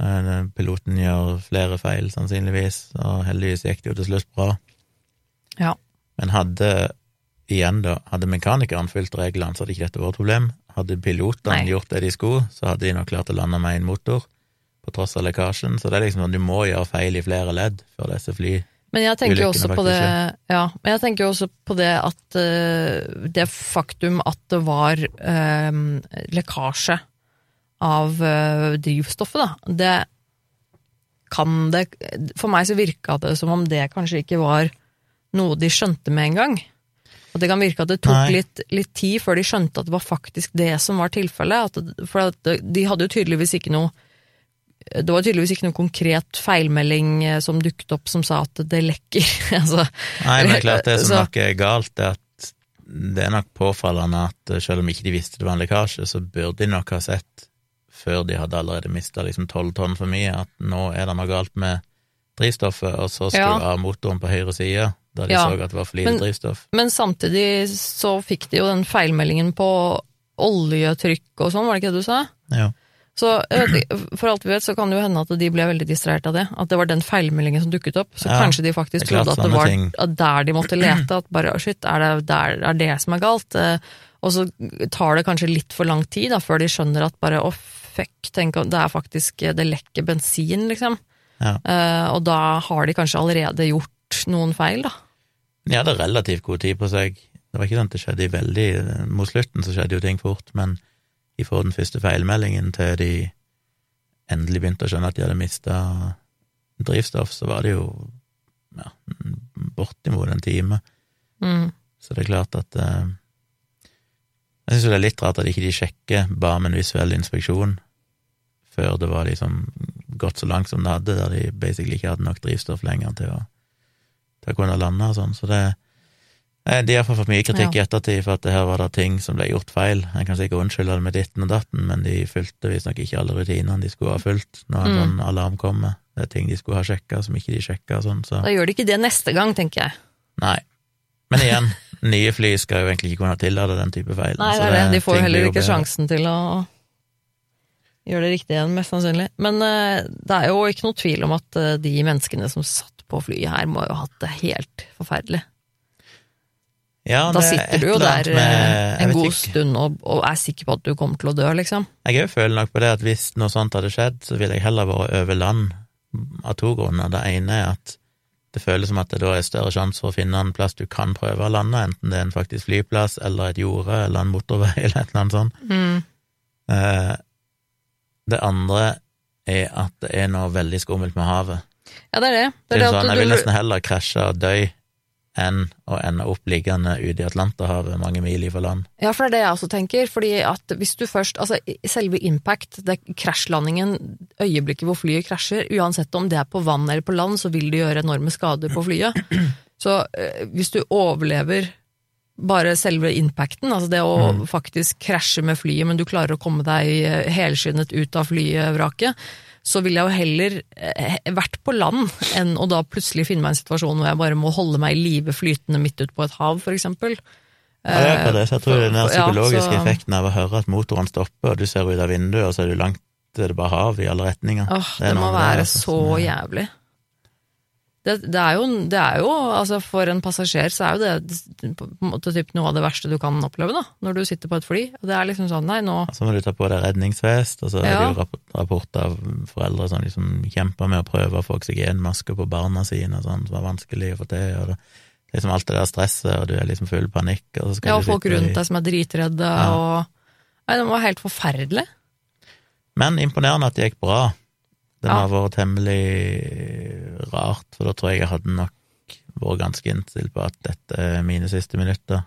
[SPEAKER 2] Eh, Piloten gjør flere feil, sannsynligvis, og heldigvis gikk det jo til slutt bra.
[SPEAKER 1] Ja.
[SPEAKER 2] Men hadde, igjen da, hadde mekanikeren fulgt reglene, så hadde ikke dette vært et problem. Hadde pilotene
[SPEAKER 1] Nei.
[SPEAKER 2] gjort det de skulle, så hadde de nok klart å lande med en motor, på tross av lekkasjen. Så det er liksom sånn, du må gjøre feil i flere ledd før disse fly
[SPEAKER 1] Men jeg tenker jo også på det, ja, men jeg tenker også på det at uh, det faktum at det var uh, lekkasje av uh, drivstoffet, da, det kan det For meg så virka det som om det kanskje ikke var noe de skjønte med en gang. At det kan virke at det tok litt, litt tid før de skjønte at det var faktisk det som var tilfellet. At, for de hadde jo tydeligvis ikke noe det var tydeligvis ikke noen konkret feilmelding eh, som dukket opp som sa at det lekker. altså,
[SPEAKER 2] Nei, men det er klart det som
[SPEAKER 1] Så-
[SPEAKER 2] nok er galt, er at det er nok påfallende at eh, selv om ikke de visste det var en lekkasje, så burde de nok ha sett, før de hadde allerede mista liksom tolv tonn for mye, at nå er det noe galt med drivstoffet, og så skulle
[SPEAKER 1] Ja.
[SPEAKER 2] av motoren på høyre side, da de
[SPEAKER 1] Ja.
[SPEAKER 2] så at det var for lite
[SPEAKER 1] Men-
[SPEAKER 2] drivstoff.
[SPEAKER 1] Men samtidig så fikk de jo den feilmeldingen på oljetrykk og sånn, var det ikke det du sa?
[SPEAKER 2] Ja.
[SPEAKER 1] Så eh, for alt vi vet, så kan det jo hende at de ble veldig distrahert av det. At det var den feilmeldingen som dukket opp. Så
[SPEAKER 2] Ja,
[SPEAKER 1] kanskje de faktisk trodde at det var
[SPEAKER 2] ting.
[SPEAKER 1] der de måtte lete. At bare shit, er det, der, er det som er galt? Eh, Og så tar det kanskje litt for lang tid da, før de skjønner at bare å fuck, tenk om det er faktisk Det lekker bensin, liksom.
[SPEAKER 2] Ja.
[SPEAKER 1] Uh, og da har de kanskje allerede gjort noen feil, da.
[SPEAKER 2] De hadde relativt god tid på seg. Det var ikke sånn at det skjedde veldig Mot slutten så skjedde jo ting fort, men ifra den første feilmeldingen til de endelig begynte å skjønne at de hadde mista drivstoff, så var det jo ja, bortimot en time.
[SPEAKER 1] Mm.
[SPEAKER 2] Så det er klart at eh, Jeg syns det er litt rart at ikke de sjekker bare med en visuell inspeksjon før det var liksom gått så langt som det hadde, der de basically ikke hadde nok drivstoff lenger til å, til å kunne lande og sånn. Så det De har fått mye kritikk i ettertid for at det her var det ting som ble gjort feil. En kan sikkert unnskylde det med ditten og datten, men de fulgte visstnok ikke alle rutinene de skulle ha fulgt når en
[SPEAKER 1] Mm.
[SPEAKER 2] sånn alarm kommer. Det er ting de skulle ha sjekka som ikke de sjekka og sånn, så
[SPEAKER 1] Da gjør de ikke det neste gang, tenker jeg.
[SPEAKER 2] Nei. Men igjen, nye fly skal jo egentlig ikke kunne tillate den type feil.
[SPEAKER 1] Nei, det er det. De får heller ikke sjansen til å gjøre det riktig igjen, mest sannsynlig. Men uh, det er jo ikke noe tvil om at uh, de menneskene som satt på flyet her, må jo ha hatt det helt forferdelig.
[SPEAKER 2] Ja,
[SPEAKER 1] Da
[SPEAKER 2] er
[SPEAKER 1] sitter du jo der
[SPEAKER 2] med-
[SPEAKER 1] eh, en god stund og, og er sikker på at du kommer til å dø, liksom.
[SPEAKER 2] Jeg òg føler nok på det at hvis noe sånt hadde skjedd, så ville jeg heller vært over land av to grunner. Det ene er at det føles som at det da er større sjanse for å finne en plass du kan prøve å lande, enten det er en faktisk flyplass eller et jorde eller en motorvei eller et eller annet sånt.
[SPEAKER 1] Mm.
[SPEAKER 2] Eh, Det andre er at det er noe veldig skummelt med havet.
[SPEAKER 1] Ja, det er det.
[SPEAKER 2] Det er
[SPEAKER 1] det
[SPEAKER 2] sånn, jeg vil nesten heller krasje og dø enn å ende opp liggende ute i Atlanterhavet mange mil ifra land.
[SPEAKER 1] Ja, for det er det jeg også tenker. Fordi at hvis du først Altså, selve impact, det krasjlandingen, øyeblikket hvor flyet krasjer, uansett om det er på vann eller på land, så vil det gjøre enorme skader på flyet. Så eh, hvis du overlever bare selve impacten, altså det å
[SPEAKER 2] Mm.
[SPEAKER 1] faktisk krasje med flyet, men du klarer å komme deg eh, helskinnet ut av flyvraket, så ville jeg jo heller eh, vært på land enn å da plutselig finne meg i en situasjon hvor jeg bare må holde meg i live flytende midt ute på et hav, for eksempel.
[SPEAKER 2] Ja, det er det, så jeg tror
[SPEAKER 1] for-
[SPEAKER 2] den der
[SPEAKER 1] for- ja,
[SPEAKER 2] psykologiske
[SPEAKER 1] så-
[SPEAKER 2] effekten av å høre at motoren stopper, og du ser ut av vinduet, og så er du langt det er bare hav i alle retninger.
[SPEAKER 1] Åh,
[SPEAKER 2] Det
[SPEAKER 1] det, må
[SPEAKER 2] være det, altså,
[SPEAKER 1] så jævlig. Det, det, er jo, det er jo, altså for en passasjer så er jo det på en måte typ noe av det verste du kan oppleve, da, når du sitter på et fly. Og det er liksom sånn, nei, nå
[SPEAKER 2] Så må du ta på deg redningsvest, og så er det jo rapport, rapporter av foreldre som liksom kjemper med å prøve å få oksygenmaske på barna sine, og sånn, som er vanskelig å få til, og det, liksom alt det der stresset, og du er liksom full panikk, og
[SPEAKER 1] Ja, og folk rundt deg som er dritredde,
[SPEAKER 2] Ja.
[SPEAKER 1] og Nei, det var helt forferdelig.
[SPEAKER 2] Men imponerende at det gikk bra. Det må
[SPEAKER 1] Ja.
[SPEAKER 2] ha vært temmelig rart, for da tror jeg jeg hadde nok vært ganske innstilt på at dette er mine siste minutter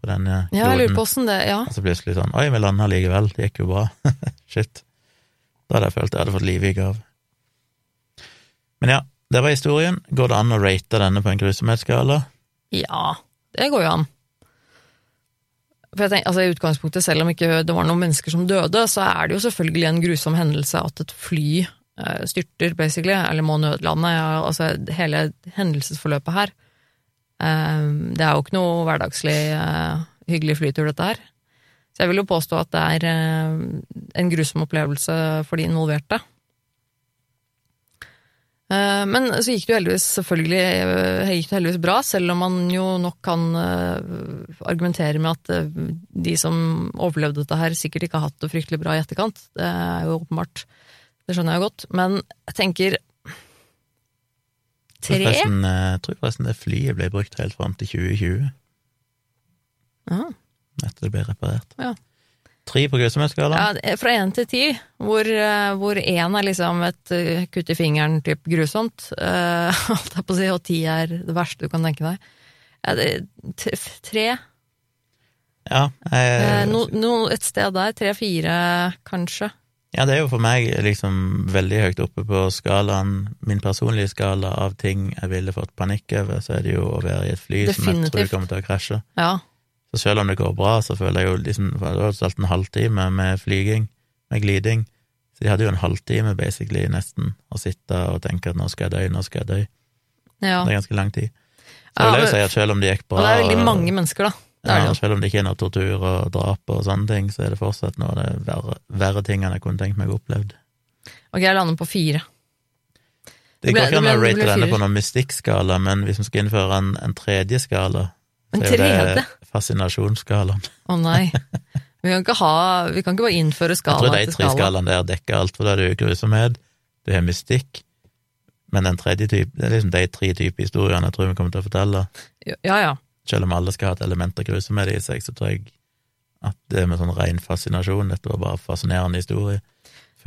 [SPEAKER 2] på denne
[SPEAKER 1] Ja, jeg lurer på åssen det Ja.
[SPEAKER 2] Og så plutselig sånn Oi, vi landa likevel, det gikk jo bra. Shit. Da hadde jeg følt jeg hadde fått livet i gave. Men ja, det var historien. Går det an å rate denne på en grusomhetsskala?
[SPEAKER 1] ja, det går jo an. For jeg tenker, altså I utgangspunktet, selv om ikke det var noen mennesker som døde, så er det jo selvfølgelig en grusom hendelse at et fly styrter, basically, eller må nødlande. Altså hele hendelsesforløpet her. Eh, det er jo ikke noe hverdagslig eh, hyggelig flytur, dette her. Så jeg vil jo påstå at det er eh, en grusom opplevelse for de involverte. Eh, Men så gikk det jo heldigvis selvfølgelig eh, gikk det heldigvis bra, selv om man jo nok kan eh, argumentere med at eh, de som overlevde dette her, sikkert ikke har hatt det fryktelig bra i etterkant. Det er jo åpenbart. Det skjønner jeg godt. Men jeg tenker Tre?
[SPEAKER 2] Jeg tror forresten det flyet ble brukt helt fram til 2020,
[SPEAKER 1] Aha.
[SPEAKER 2] etter det ble reparert.
[SPEAKER 1] Ja.
[SPEAKER 2] Tre på grusomhetsskalaen?
[SPEAKER 1] Ja, fra én til ti, hvor, eh, hvor én er liksom et eh, kutt i fingeren typ grusomt, eh, holdt jeg på å si, og ti er det verste du kan tenke deg. Ja, det, tre,
[SPEAKER 2] Ja, jeg,
[SPEAKER 1] no, no, et sted der, tre-fire kanskje.
[SPEAKER 2] Ja, det er jo for meg liksom veldig høyt oppe på skalaen, min personlige skala av ting jeg ville fått panikk over, så er det jo å være i et fly som jeg tror kommer til å krasje.
[SPEAKER 1] Ja,
[SPEAKER 2] Så selv om det går bra, så føler jeg jo liksom Det var tross alt en halvtime med flyging, med gliding, så de hadde jo en halvtime basically nesten å sitte og tenke at nå skal jeg dø, nå skal jeg dø.
[SPEAKER 1] ja.
[SPEAKER 2] Det er ganske lang tid. Så jeg vil jo si at selv om det gikk bra
[SPEAKER 1] Og det er veldig mange mennesker, da.
[SPEAKER 2] Ja. Selv om det ikke er noe tortur og drap og sånne ting, så er det fortsatt noe av det verre, verre tingene jeg kunne tenkt meg opplevd.
[SPEAKER 1] Ok, jeg lander på fire.
[SPEAKER 2] Det
[SPEAKER 1] Det
[SPEAKER 2] går ikke an å rate denne på noen mystikkskala, men hvis vi skal innføre en, en tredje skala,
[SPEAKER 1] En
[SPEAKER 2] tredje? er det fascinasjonsskalaen.
[SPEAKER 1] Å nei. Vi kan ikke, ha, vi kan ikke bare innføre skala
[SPEAKER 2] Jeg tror de tre
[SPEAKER 1] skala.
[SPEAKER 2] skalaene der dekker alt, for da er det jo grusomhet, du har mystikk, men den tredje type, det er liksom de tre typer historiene jeg tror vi kommer til å fortelle.
[SPEAKER 1] Ja, ja.
[SPEAKER 2] Selv om alle skal ha et element av grusomhet i seg, så tror jeg at det med sånn ren fascinasjon, dette var bare fascinerende historie,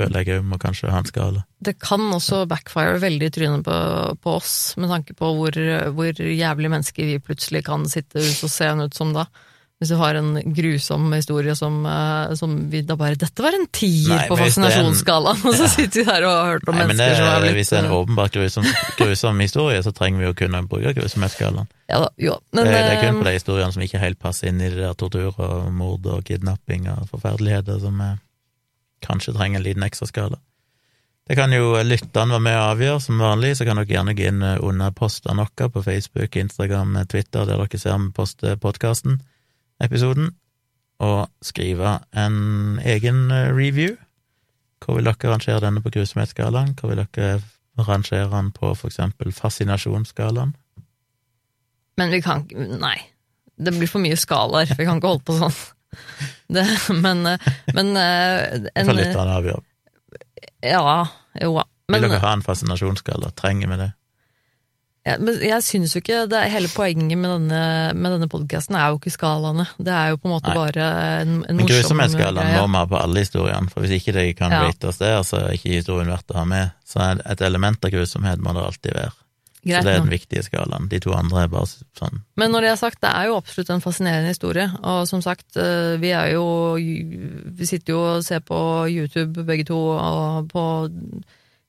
[SPEAKER 2] føler jeg òg må kanskje ha en skala.
[SPEAKER 1] Det kan også backfire veldig i trynet på, på oss, med tanke på hvor, hvor jævlig mennesker vi plutselig kan sitte ut og se ut som da. Hvis du har en grusom historie som, eh, som vi da bare 'Dette var en tier på fascinasjonsskalaen', og så sitter vi der og har hørt om
[SPEAKER 2] Nei, det,
[SPEAKER 1] mennesker som har blitt
[SPEAKER 2] hvis det er en
[SPEAKER 1] eh,
[SPEAKER 2] åpenbart grusom, grusom historie, så trenger vi jo kunne bruke grusomhetsskalaen.
[SPEAKER 1] Ja da, jo. Men,
[SPEAKER 2] det, det er kun
[SPEAKER 1] eh,
[SPEAKER 2] på de historiene som ikke helt passer inn i det der tortur og mord og kidnapping og forferdeligheter, som eh, kanskje trenger en liten ekstra skala. Det kan jo lytterne være med og avgjøre, som vanlig, så kan dere gjerne gå inn eh, under postene våre på Facebook, Instagram, eh, Twitter, der dere ser vi poster podkasten, episoden, og skrive en egen eh, review. Hvor vil dere rangere denne på grusomhetsskalaen? Hvor vil dere rangere den på for eksempel fascinasjonsskalaen?
[SPEAKER 1] Men vi kan ikke Nei. Det blir for mye skalaer. Vi kan ikke holde på sånn. Det, men men eh,
[SPEAKER 2] Det får
[SPEAKER 1] en,
[SPEAKER 2] avgjørelse.
[SPEAKER 1] Ja, jo da.
[SPEAKER 2] Vil dere ha en fascinasjonsskala? Trenger vi det?
[SPEAKER 1] Ja, men jeg syns jo ikke det er Hele poenget med denne, med denne podkasten er jo ikke skalaene. Det er jo på en måte
[SPEAKER 2] Nei.
[SPEAKER 1] bare en, en
[SPEAKER 2] Men
[SPEAKER 1] morsom
[SPEAKER 2] grusomhetsskalaen må vi ha på alle historiene, for hvis ikke de kan
[SPEAKER 1] Ja.
[SPEAKER 2] rates der, så er ikke historien verdt å ha med. Så et element av grusomhet må det alltid være.
[SPEAKER 1] Greit
[SPEAKER 2] så det er den viktige skalaen. De to andre er bare sånn
[SPEAKER 1] Men når det er sagt, det er jo absolutt en fascinerende historie. Og som sagt, eh, vi er jo Vi sitter jo og ser på YouTube begge to, og på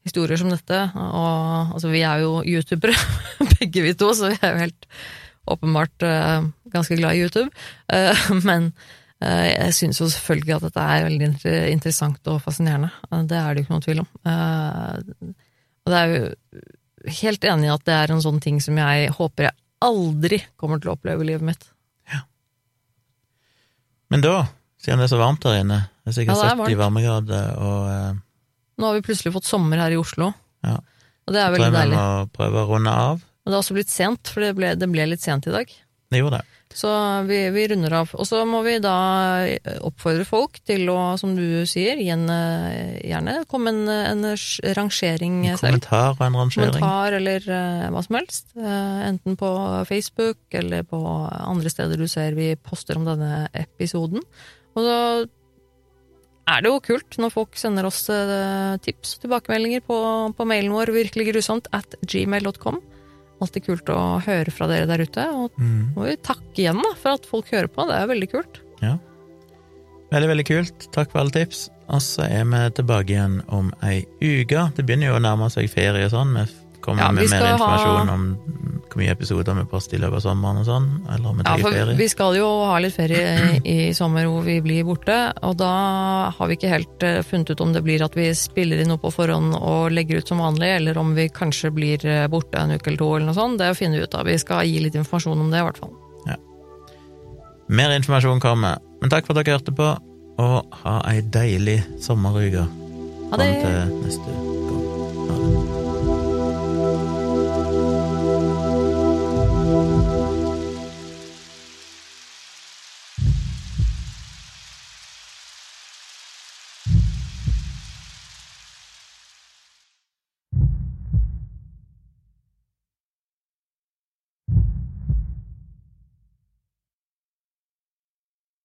[SPEAKER 1] historier som dette. Og altså, vi er jo youtubere, begge vi to, så vi er jo helt åpenbart uh, ganske glad i YouTube. Uh, men uh, jeg syns jo selvfølgelig at dette er veldig interessant og fascinerende. Det er det jo ikke noe tvil om. Og det er jo helt enig i at det er en sånn ting som jeg håper jeg aldri kommer til å oppleve i livet mitt.
[SPEAKER 2] Men da, siden det er så varmt her inne, det er sikkert
[SPEAKER 1] Ja, det er
[SPEAKER 2] 70 varmegrader, og
[SPEAKER 1] Nå har vi plutselig fått sommer her i Oslo,
[SPEAKER 2] Ja.
[SPEAKER 1] og det er
[SPEAKER 2] veldig
[SPEAKER 1] veldig
[SPEAKER 2] jeg vi må prøve å runde av.
[SPEAKER 1] Men det har også blitt sent, for det ble, det ble litt sent i dag.
[SPEAKER 2] Det gjorde det.
[SPEAKER 1] Så vi, vi runder av. Og så må vi da oppfordre folk til å, som du sier, eh, gjerne komme en, en rangering
[SPEAKER 2] En
[SPEAKER 1] selv.
[SPEAKER 2] kommentar og en rangering.
[SPEAKER 1] Kommentar eller uh, hva som helst. Uh, enten på Facebook eller på andre steder du ser vi poster om denne episoden. Og så er det jo kult når folk sender oss eh, tips og tilbakemeldinger på, på mailen vår virkeliggrusomt at gmail.com. Alltid kult å høre fra dere der ute. Og
[SPEAKER 2] Mm.
[SPEAKER 1] må vi takke igjen da, for at folk hører på. Det er veldig kult.
[SPEAKER 2] Veldig, veldig kult. Takk for alle tips. Og så er vi tilbake igjen om ei uke. Det begynner jo å nærme seg ferie og sånn. Vi kommer
[SPEAKER 1] Ja, vi
[SPEAKER 2] med mer informasjon
[SPEAKER 1] ha-
[SPEAKER 2] om hvor mye episoder vi poster i løpet av sommeren og sånn, eller om vi
[SPEAKER 1] Ja,
[SPEAKER 2] tar
[SPEAKER 1] for
[SPEAKER 2] ferie.
[SPEAKER 1] vi skal jo ha litt ferie i, sommer hvor vi blir borte, og da har vi ikke helt eh, funnet ut om det blir at vi spiller inn noe på forhånd og legger ut som vanlig, eller om vi kanskje blir eh, borte en uke eller to eller noe sånt. Det finner vi ut av. Vi skal gi litt informasjon om det, i hvert fall.
[SPEAKER 2] Mer informasjon kommer. Men takk for at dere hørte på, og ha ei deilig sommeruke
[SPEAKER 1] Ha
[SPEAKER 2] fram til neste uke.